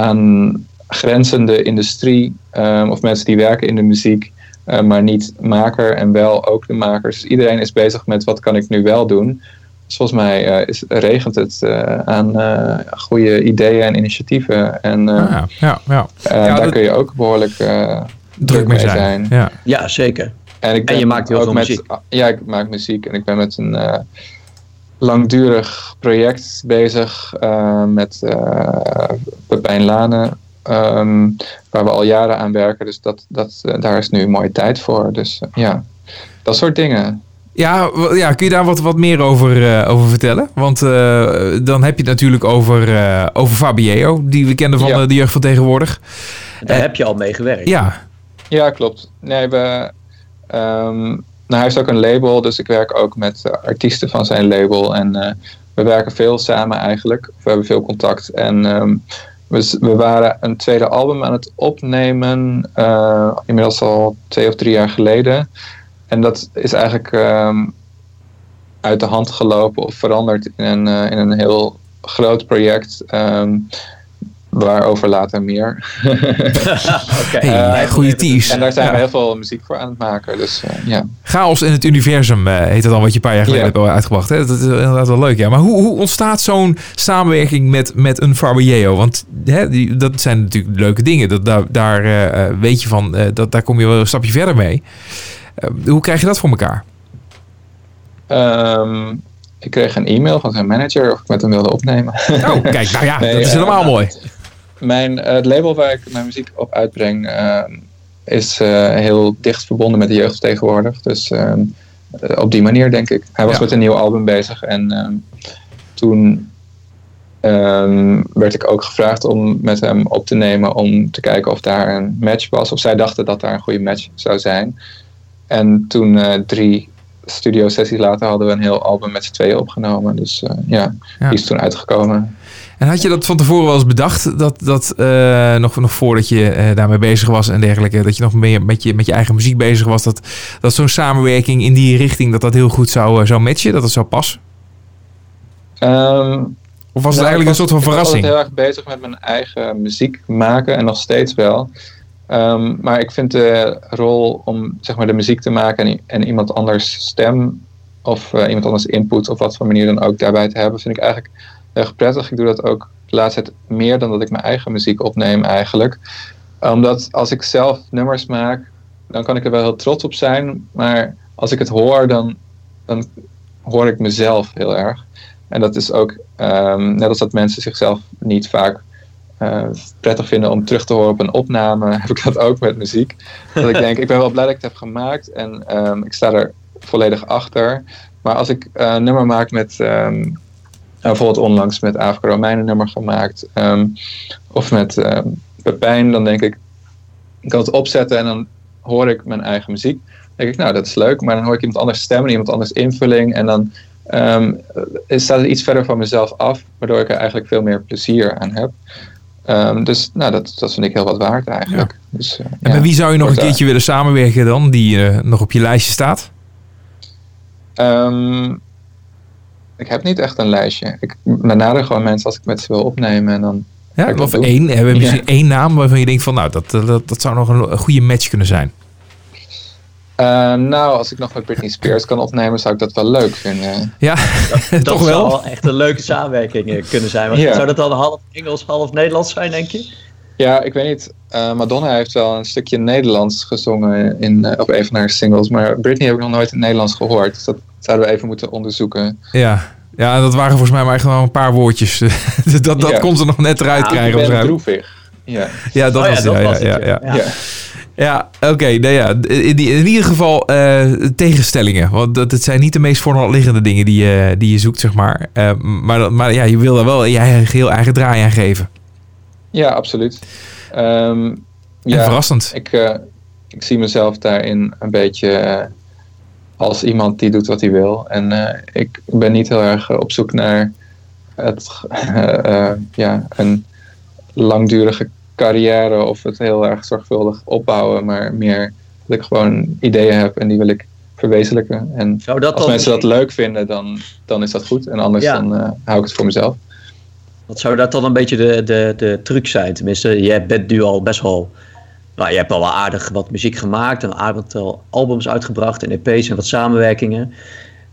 aangrenzende industrie ehm, of mensen die werken in de muziek, eh, maar niet maker en wel ook de makers. Dus iedereen is bezig met wat kan ik nu wel doen. Dus volgens mij eh, is, regent het eh, aan eh, goede ideeën en initiatieven. En eh, Ah, ja, ja, ja. Ja, daar dat- kun je ook behoorlijk eh, Druk mee zijn. Ja. Ja, zeker. en, ik ben je maakt heel ook veel met, muziek. Ja, ik maak muziek en ik ben met een eh, langdurig project bezig eh, met eh Pepijn Lane, ehm, waar we al jaren aan werken. Dus dat, dat, eh, daar is nu een mooie tijd voor. Dus ja, dat soort dingen. Ja, ja, kun je daar wat, wat meer over, eh, over vertellen? Want eh, dan heb je het natuurlijk over, eh over Fabio, die we kenden van Ja. de jeugd van tegenwoordig. Daar heb je al mee gewerkt. Ja, Ja, klopt. Nee, we, ehm, hij heeft ook een label, dus ik werk ook met eh, artiesten van zijn label. En eh, we werken veel samen eigenlijk. We hebben veel contact. En ehm, we, we waren een tweede album aan het opnemen, eh, inmiddels al twee of drie jaar geleden. En dat is eigenlijk ehm, uit de hand gelopen of veranderd in een, in een heel groot project. ehm, waarover later meer. Oké. Hey, Eh, goede tease. En daar zijn Ja. we heel veel muziek voor aan het maken. Dus eh, ja. Chaos in het universum eh, heet het dan wat je een paar jaar geleden Ja. hebt uitgebracht. Hè? Dat is inderdaad wel leuk, ja. Maar hoe, hoe ontstaat zo'n samenwerking met, met een Fabio? Want hè, die, dat zijn natuurlijk leuke dingen. Dat, daar daar weet je van, eh, dat, daar kom je wel een stapje verder mee. Hoe krijg je dat voor elkaar? Ehm, ik kreeg een e-mail van zijn manager of ik met hem wilde opnemen. Oh, kijk, nou ja, Nee, dat is helemaal mooi. Mijn, eh, het label waar ik mijn muziek op uitbreng ehm, is eh, heel dicht verbonden met de jeugd tegenwoordig. Dus ehm, eh, op die manier denk ik. Hij was Ja. met een nieuw album bezig en ehm, toen werd ik ook gevraagd om met hem op te nemen om te kijken of daar een match was. Of zij dachten dat daar een goede match zou zijn. En toen drie studio sessies later hadden we een heel album met z'n tweeën opgenomen. Dus ja, Ja. die is toen uitgekomen. En had je dat van tevoren wel eens bedacht? Dat, dat eh, nog, nog voordat je eh, daarmee bezig was en dergelijke, dat je nog meer met je, met je eigen muziek bezig was, dat, dat zo'n samenwerking in die richting, dat dat heel goed zou, eh, zou matchen, dat het zou passen? Ehm, Of was het Nou, eigenlijk een soort van verrassing? Ik was heel erg bezig met mijn eigen muziek maken en nog steeds wel. Ehm, maar ik vind de rol om zeg maar, de muziek te maken en, en iemand anders stem of iemand anders input of wat voor manier dan ook daarbij te hebben, vind ik eigenlijk erg prettig. Ik doe dat ook de laatste tijd meer dan dat ik mijn eigen muziek opneem eigenlijk. Omdat als ik zelf nummers maak, dan kan ik er wel heel trots op zijn. Maar als ik het hoor, dan, dan hoor ik mezelf heel erg. En dat is ook, ehm, net als dat mensen zichzelf niet vaak eh, prettig vinden om terug te horen op een opname, heb ik dat ook met muziek. Dat ik denk, ik ben wel blij dat ik het heb gemaakt en ehm, ik sta er volledig achter. Maar als ik eh, een nummer maak met, ehm, bijvoorbeeld onlangs met Afrika Romein een nummer gemaakt, ehm, of met ehm Pepijn, dan denk ik, ik kan het opzetten en dan hoor ik mijn eigen muziek. Dan denk ik, nou, dat is leuk, maar dan hoor ik iemand anders stemmen, iemand anders invulling en dan ehm, eh, staat het iets verder van mezelf af, waardoor ik er eigenlijk veel meer plezier aan heb. Dus nou, dat, dat vind ik heel wat waard eigenlijk. Dus, eh, En ja, met wie zou je nog een keertje willen samenwerken dan, die eh, nog op je lijstje staat? Ik heb niet echt een lijstje. Ik benader gewoon mensen als ik met ze wil opnemen. En dan, Ja, ik dat of één, hebben we Ja. misschien één naam waarvan je denkt van, nou, dat, dat, dat zou nog een, een goede match kunnen zijn. Ehm, nou, als ik nog met Britney Spears kan opnemen, zou ik dat wel leuk vinden. Ja, Dat toch zou wel? wel echt een leuke samenwerking eh, kunnen zijn. Want Ja. Zou dat dan half Engels, half Nederlands zijn, denk je? Ja, ik weet niet. eh, Madonna heeft wel een stukje Nederlands gezongen in, eh, op een van haar singles. Maar Britney heb ik nog nooit in het Nederlands gehoord. Dus dat zouden we even moeten onderzoeken. Ja. Ja, dat waren volgens mij maar echt wel een paar woordjes. dat dat Ja. kon ze nog net eruit ik krijgen droevig. Ja. Ja, dat Oh ja, was dat ja, was ja, het, ja, ja. ja. Ja. Ja, oké. nou ja, in, die- in ieder geval eh, tegenstellingen. Want dat, het zijn niet de meest voor de hand liggende dingen die je, die je zoekt, zeg maar. Eh, maar dat- maar ja, je wil daar wel je eigen, geheel eigen draai aan geven. ja, absoluut. Ehm, En ja, verrassend. ik, eh, ik zie mezelf daarin een beetje als iemand die doet wat hij wil. En eh, ik ben niet heel erg eh, op zoek naar het, eh, ja, een langdurige carrière of het heel erg zorgvuldig opbouwen, maar meer dat ik gewoon ideeën heb en die wil ik verwezenlijken. En dat als mensen dat leuk vinden, dan, dan is dat goed. En anders Ja. dan hou ik het voor mezelf. Wat zou dat dan een beetje de, de, de truc zijn? Tenminste, jij bent nu al best wel... Nou, je hebt al wel aardig wat muziek gemaakt. Een aantal albums uitgebracht en EP's en wat samenwerkingen.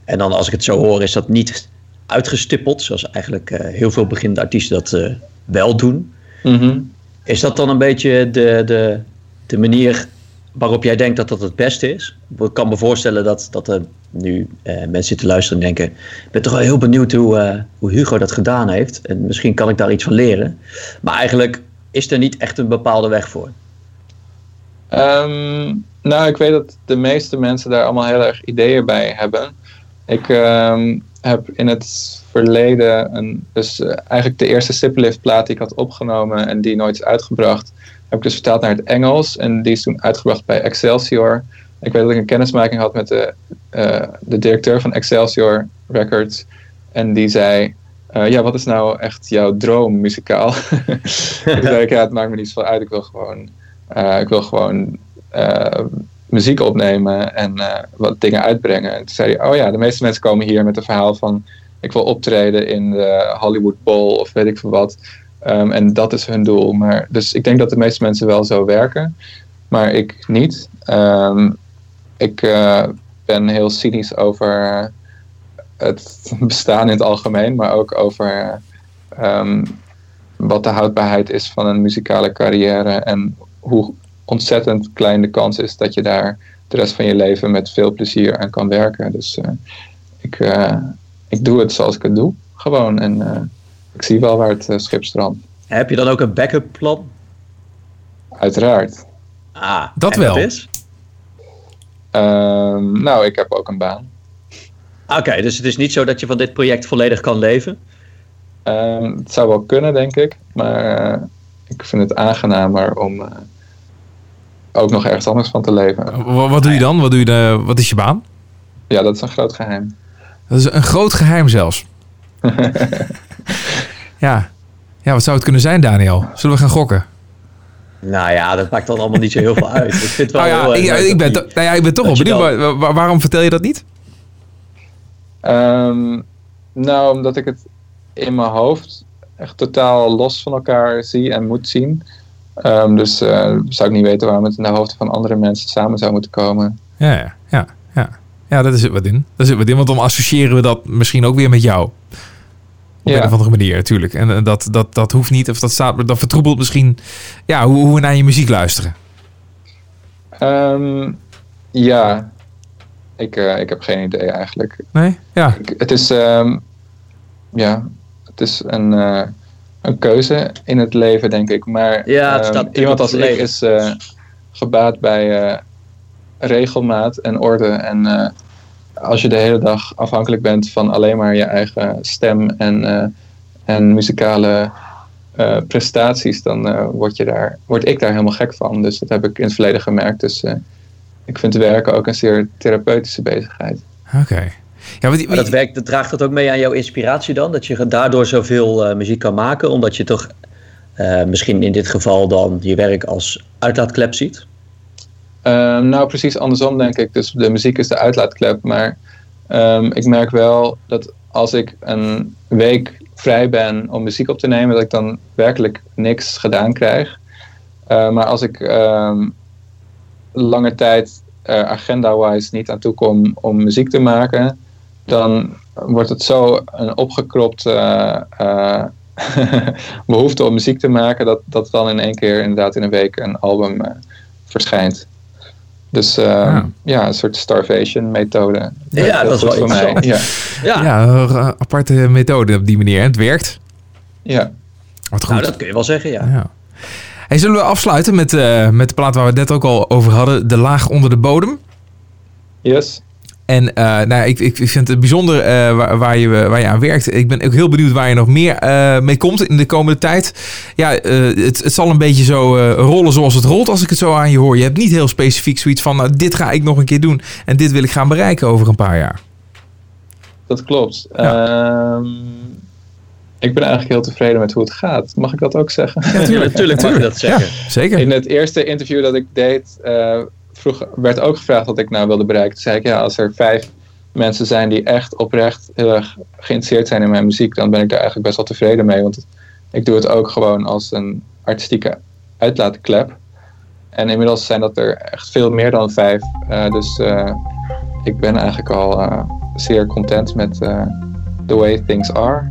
En dan als ik het zo hoor, is dat niet uitgestippeld. Zoals eigenlijk eh, heel veel beginnende artiesten dat eh, wel doen. Mhm. Is dat dan een beetje de, de, de manier waarop jij denkt dat dat het beste is? Ik kan me voorstellen dat, dat er nu eh, mensen zitten luisteren en denken... ik ben toch wel heel benieuwd hoe, eh, hoe Hugo dat gedaan heeft. En misschien kan ik daar iets van leren. Maar eigenlijk is er niet echt een bepaalde weg voor. Ehm, nou, ik weet dat de meeste mensen daar allemaal heel erg ideeën bij hebben. Ik ehm, heb in het verleden, een, dus eh, eigenlijk de eerste Siplift plaat die ik had opgenomen en die nooit is uitgebracht, heb ik dus vertaald naar het Engels en die is toen uitgebracht bij Excelsior. Ik weet dat ik een kennismaking had met de, eh, de directeur van Excelsior Records en die zei, eh, ja, wat is nou echt jouw droom muzikaal? Zei ik, ja, het maakt me niet zoveel uit, ik wil gewoon eh, ik wil gewoon eh, muziek opnemen en eh, wat dingen uitbrengen. En toen zei oh ja, de meeste mensen komen hier met een verhaal van... ik wil optreden in de Hollywood Bowl of weet ik veel wat. Ehm, en dat is hun doel. Maar, dus ik denk dat de meeste mensen wel zo werken. Maar ik niet. Ehm, ik ben heel cynisch over het bestaan in het algemeen. Maar ook over ehm, wat de houdbaarheid is van een muzikale carrière. En hoe ontzettend klein de kans is dat je daar de rest van je leven met veel plezier aan kan werken. Dus eh, ik, eh, ik doe het zoals ik het doe, gewoon. En eh, ik zie wel waar het schip strandt. Heb je dan ook een backup plan? Uiteraard. Ah, Dat en wel. is? Ehm, nou, ik heb ook een baan. Oké, dus het is niet zo dat je van dit project volledig kan leven? Ehm, het zou wel kunnen, denk ik. Maar ik vind het aangenamer om eh, ook nog ergens anders van te leven. Wa- Wat doe je dan? Wat, doe je de, wat is je baan? Ja, dat is een groot geheim. Dat is een groot geheim zelfs. ja. ja, wat zou het kunnen zijn, Daniel? Zullen we gaan gokken? Nou ja, dat maakt dan allemaal niet zo heel veel uit. Ik vind het wel Nou ja, heel erg ik, ben, die- nou ja, ik ben toch wel benieuwd. dan- waarom vertel je dat niet? Ehm, nou, omdat ik het in mijn hoofd echt totaal los van elkaar zie en moet zien. Ehm, dus eh, zou ik niet weten waarom het in de hoofden van andere mensen samen zou moeten komen. Ja, ja, ja. Ja, ja dat zit wat in. Dat zit wat in, want dan associëren we dat misschien ook weer met jou. Op Ja. een of andere manier, natuurlijk. En eh, dat, dat, dat hoeft niet, of dat, staat, dat vertroebelt misschien ja, hoe, hoe we naar je muziek luisteren. Ehm, ja, ik, eh, ik heb geen idee eigenlijk. Nee? Ja. Ik- het is, ehm, ja, het is een, een keuze in het leven, denk ik. Maar Ja, het ehm, staat natuurlijk iemand als ik is eh, gebaat bij eh, regelmaat en orde. En eh, als je de hele dag afhankelijk bent van alleen maar je eigen stem en, eh, en muzikale eh, prestaties, dan eh, word, je daar, word ik daar helemaal gek van. Dus dat heb ik in het verleden gemerkt. Dus eh, ik vind werken ook een zeer therapeutische bezigheid. Oké. Ja, want die- Maar dat werkt, dat draagt dat ook mee aan jouw inspiratie dan? Dat je daardoor zoveel eh, muziek kan maken, omdat je toch eh, misschien in dit geval dan je werk als uitlaatklep ziet? Ehm, nou, precies andersom denk ik. Dus de muziek is de uitlaatklep. Maar ehm, ik merk wel dat als ik een week vrij ben om muziek op te nemen, dat ik dan werkelijk niks gedaan krijg. Eh, maar als ik ehm, lange tijd eh, agenda-wise niet aan toe kom om muziek te maken, dan wordt het zo een opgekropt eh, eh, behoefte om muziek te maken, dat, dat dan in één keer inderdaad in een week een album eh, verschijnt. Dus eh, Ja. ja. een soort starvation methode. Ja, dat is wel voor mij. Ja, Ja, ja, een aparte methode op die manier. En het werkt. ja. Wat goed. nou dat kun je wel zeggen, ja. Ja. Hey, zullen we afsluiten met, eh, met de plaat waar we het net ook al over hadden. De laag onder de bodem. yes. En eh, nou, ik, ik vind het bijzonder eh, waar, waar, je, waar je aan werkt. Ik ben ook heel benieuwd waar je nog meer eh, mee komt in de komende tijd. Ja, eh, het, het zal een beetje zo eh, rollen zoals het rolt als ik het zo aan je hoor. Je hebt niet heel specifiek zoiets van, nou, dit ga ik nog een keer doen. En dit wil ik gaan bereiken over een paar jaar. Dat klopt. Ehm, ik ben eigenlijk heel tevreden met hoe het gaat. Mag ik dat ook zeggen? Ja, natuurlijk mag je dat zeggen. Zeker. In het eerste interview dat ik deed, eh, vroeg, werd ook gevraagd wat ik nou wilde bereiken. Toen zei ik, ja, als er vijf mensen zijn die echt oprecht heel erg geïnteresseerd zijn in mijn muziek, dan ben ik daar eigenlijk best wel tevreden mee. Want ik doe het ook gewoon als een artistieke uitlaatklep. En inmiddels zijn dat er echt veel meer dan vijf. Eh, dus eh, ik ben eigenlijk al eh, zeer content met eh the way things are.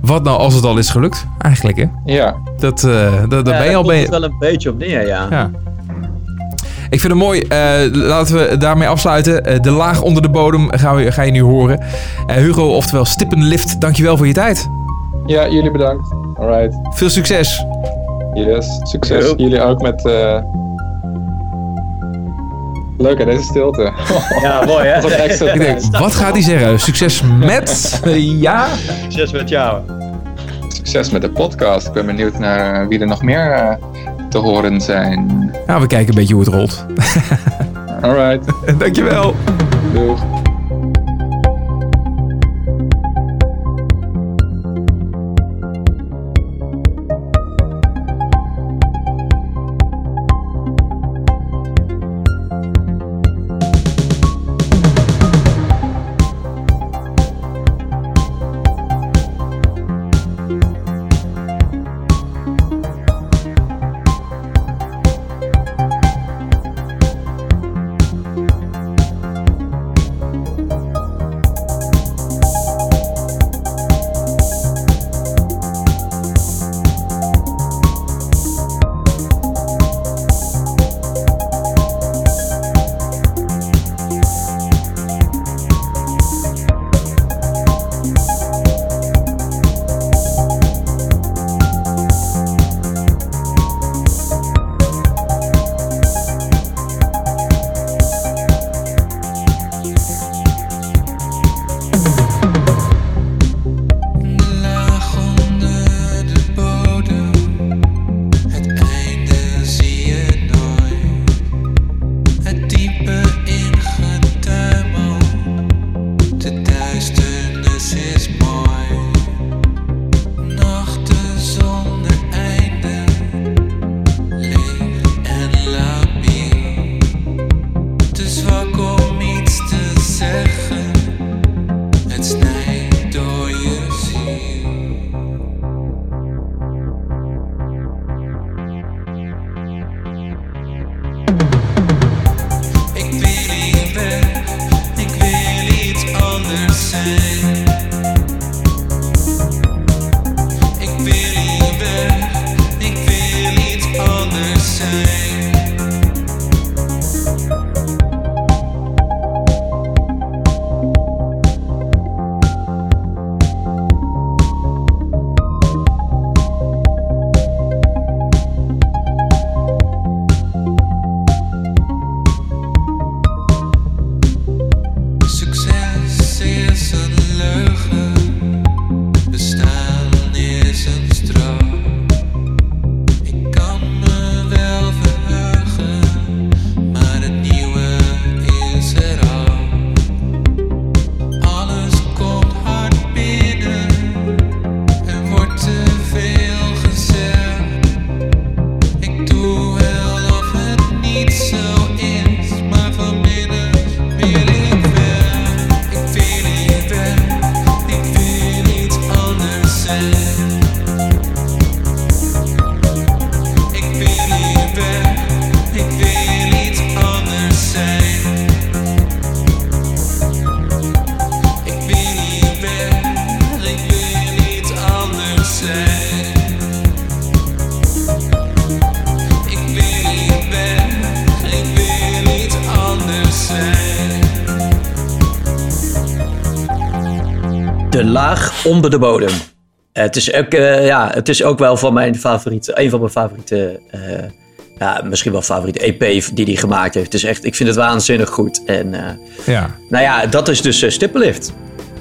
Wat nou als het al is gelukt? Eigenlijk hè. Ja, Dat, eh dat, dat Ja, ben je daar al bij. het wel een beetje op neer, ja. Ja. Ik vind het mooi. eh, laten we daarmee afsluiten. Eh, de laag onder de bodem gaan we, ga je nu horen. Eh, Hugo, oftewel Stippenlift, dankjewel voor je tijd. ja jullie bedankt. Alright. Veel succes. Yes, succes. Jullie ook met. eh Leuk hè, deze stilte. Ja, mooi hè? Ik denk, wat gaat hij zeggen? Succes met? Ja? Succes met jou. Succes met de podcast. Ik ben benieuwd naar wie er nog meer eh, te horen zijn. Nou, we kijken een beetje hoe het rolt. Alright, dankjewel. doeg. Onder de bodem. Het is ook, eh, ja, het is ook wel van mijn favoriete, een van mijn favoriete, eh, ja, misschien wel favoriete EP die hij gemaakt heeft. Het is echt, ik vind het waanzinnig goed. En eh, Ja. nou ja, dat is dus uh, Stippenlift.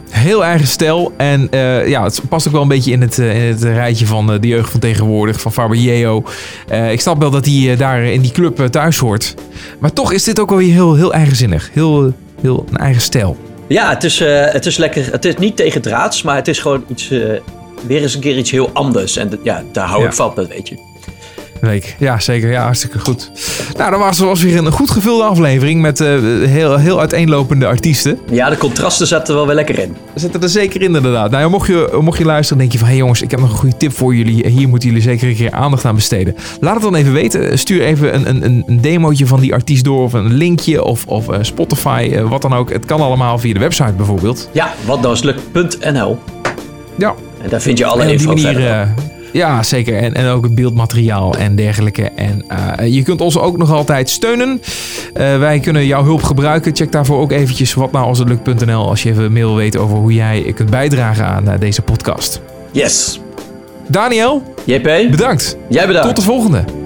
Heel eigen stijl. En eh, ja, het past ook wel een beetje in het, eh, in het rijtje van eh, de jeugd van tegenwoordig, van Faber. Eh, ik snap wel dat hij eh, daar in die club eh, thuis hoort. Maar toch is dit ook wel weer heel, heel eigenzinnig. Heel, heel een eigen stijl. Ja, het is, eh, het is lekker. Het is niet tegen draads, maar het is gewoon iets, eh, weer eens een keer iets heel anders. En ja, daar hou Ja. ik van, dat weet je. Week. Ja, zeker. Ja, hartstikke goed. Nou, dat was, was weer een goed gevulde aflevering met eh, heel, heel uiteenlopende artiesten. Ja, de contrasten zaten er wel weer lekker in. Zitten er zeker in inderdaad. Nou, ja, mocht, je, mocht je luisteren en denk je van... hé hey jongens, ik heb nog een goede tip voor jullie. Hier moeten jullie zeker een keer aandacht aan besteden. Laat het dan even weten. Stuur even een, een- een, demootje van die artiest door... of een linkje of, of eh, Spotify, eh, wat dan ook. Het kan allemaal via de website bijvoorbeeld. Ja, watdanslukt.nl. Ja, En daar vind je alle info manier... verder. Ja, zeker. En, en ook het beeldmateriaal en dergelijke. En eh, je kunt ons ook nog altijd steunen. Eh, wij kunnen jouw hulp gebruiken. Check daarvoor ook eventjes watnoualshetlukt.nl als je even meer wil weten over hoe jij kunt bijdragen aan eh, deze podcast. Yes. Daniel, JP, bedankt. jij bedankt. Tot de volgende.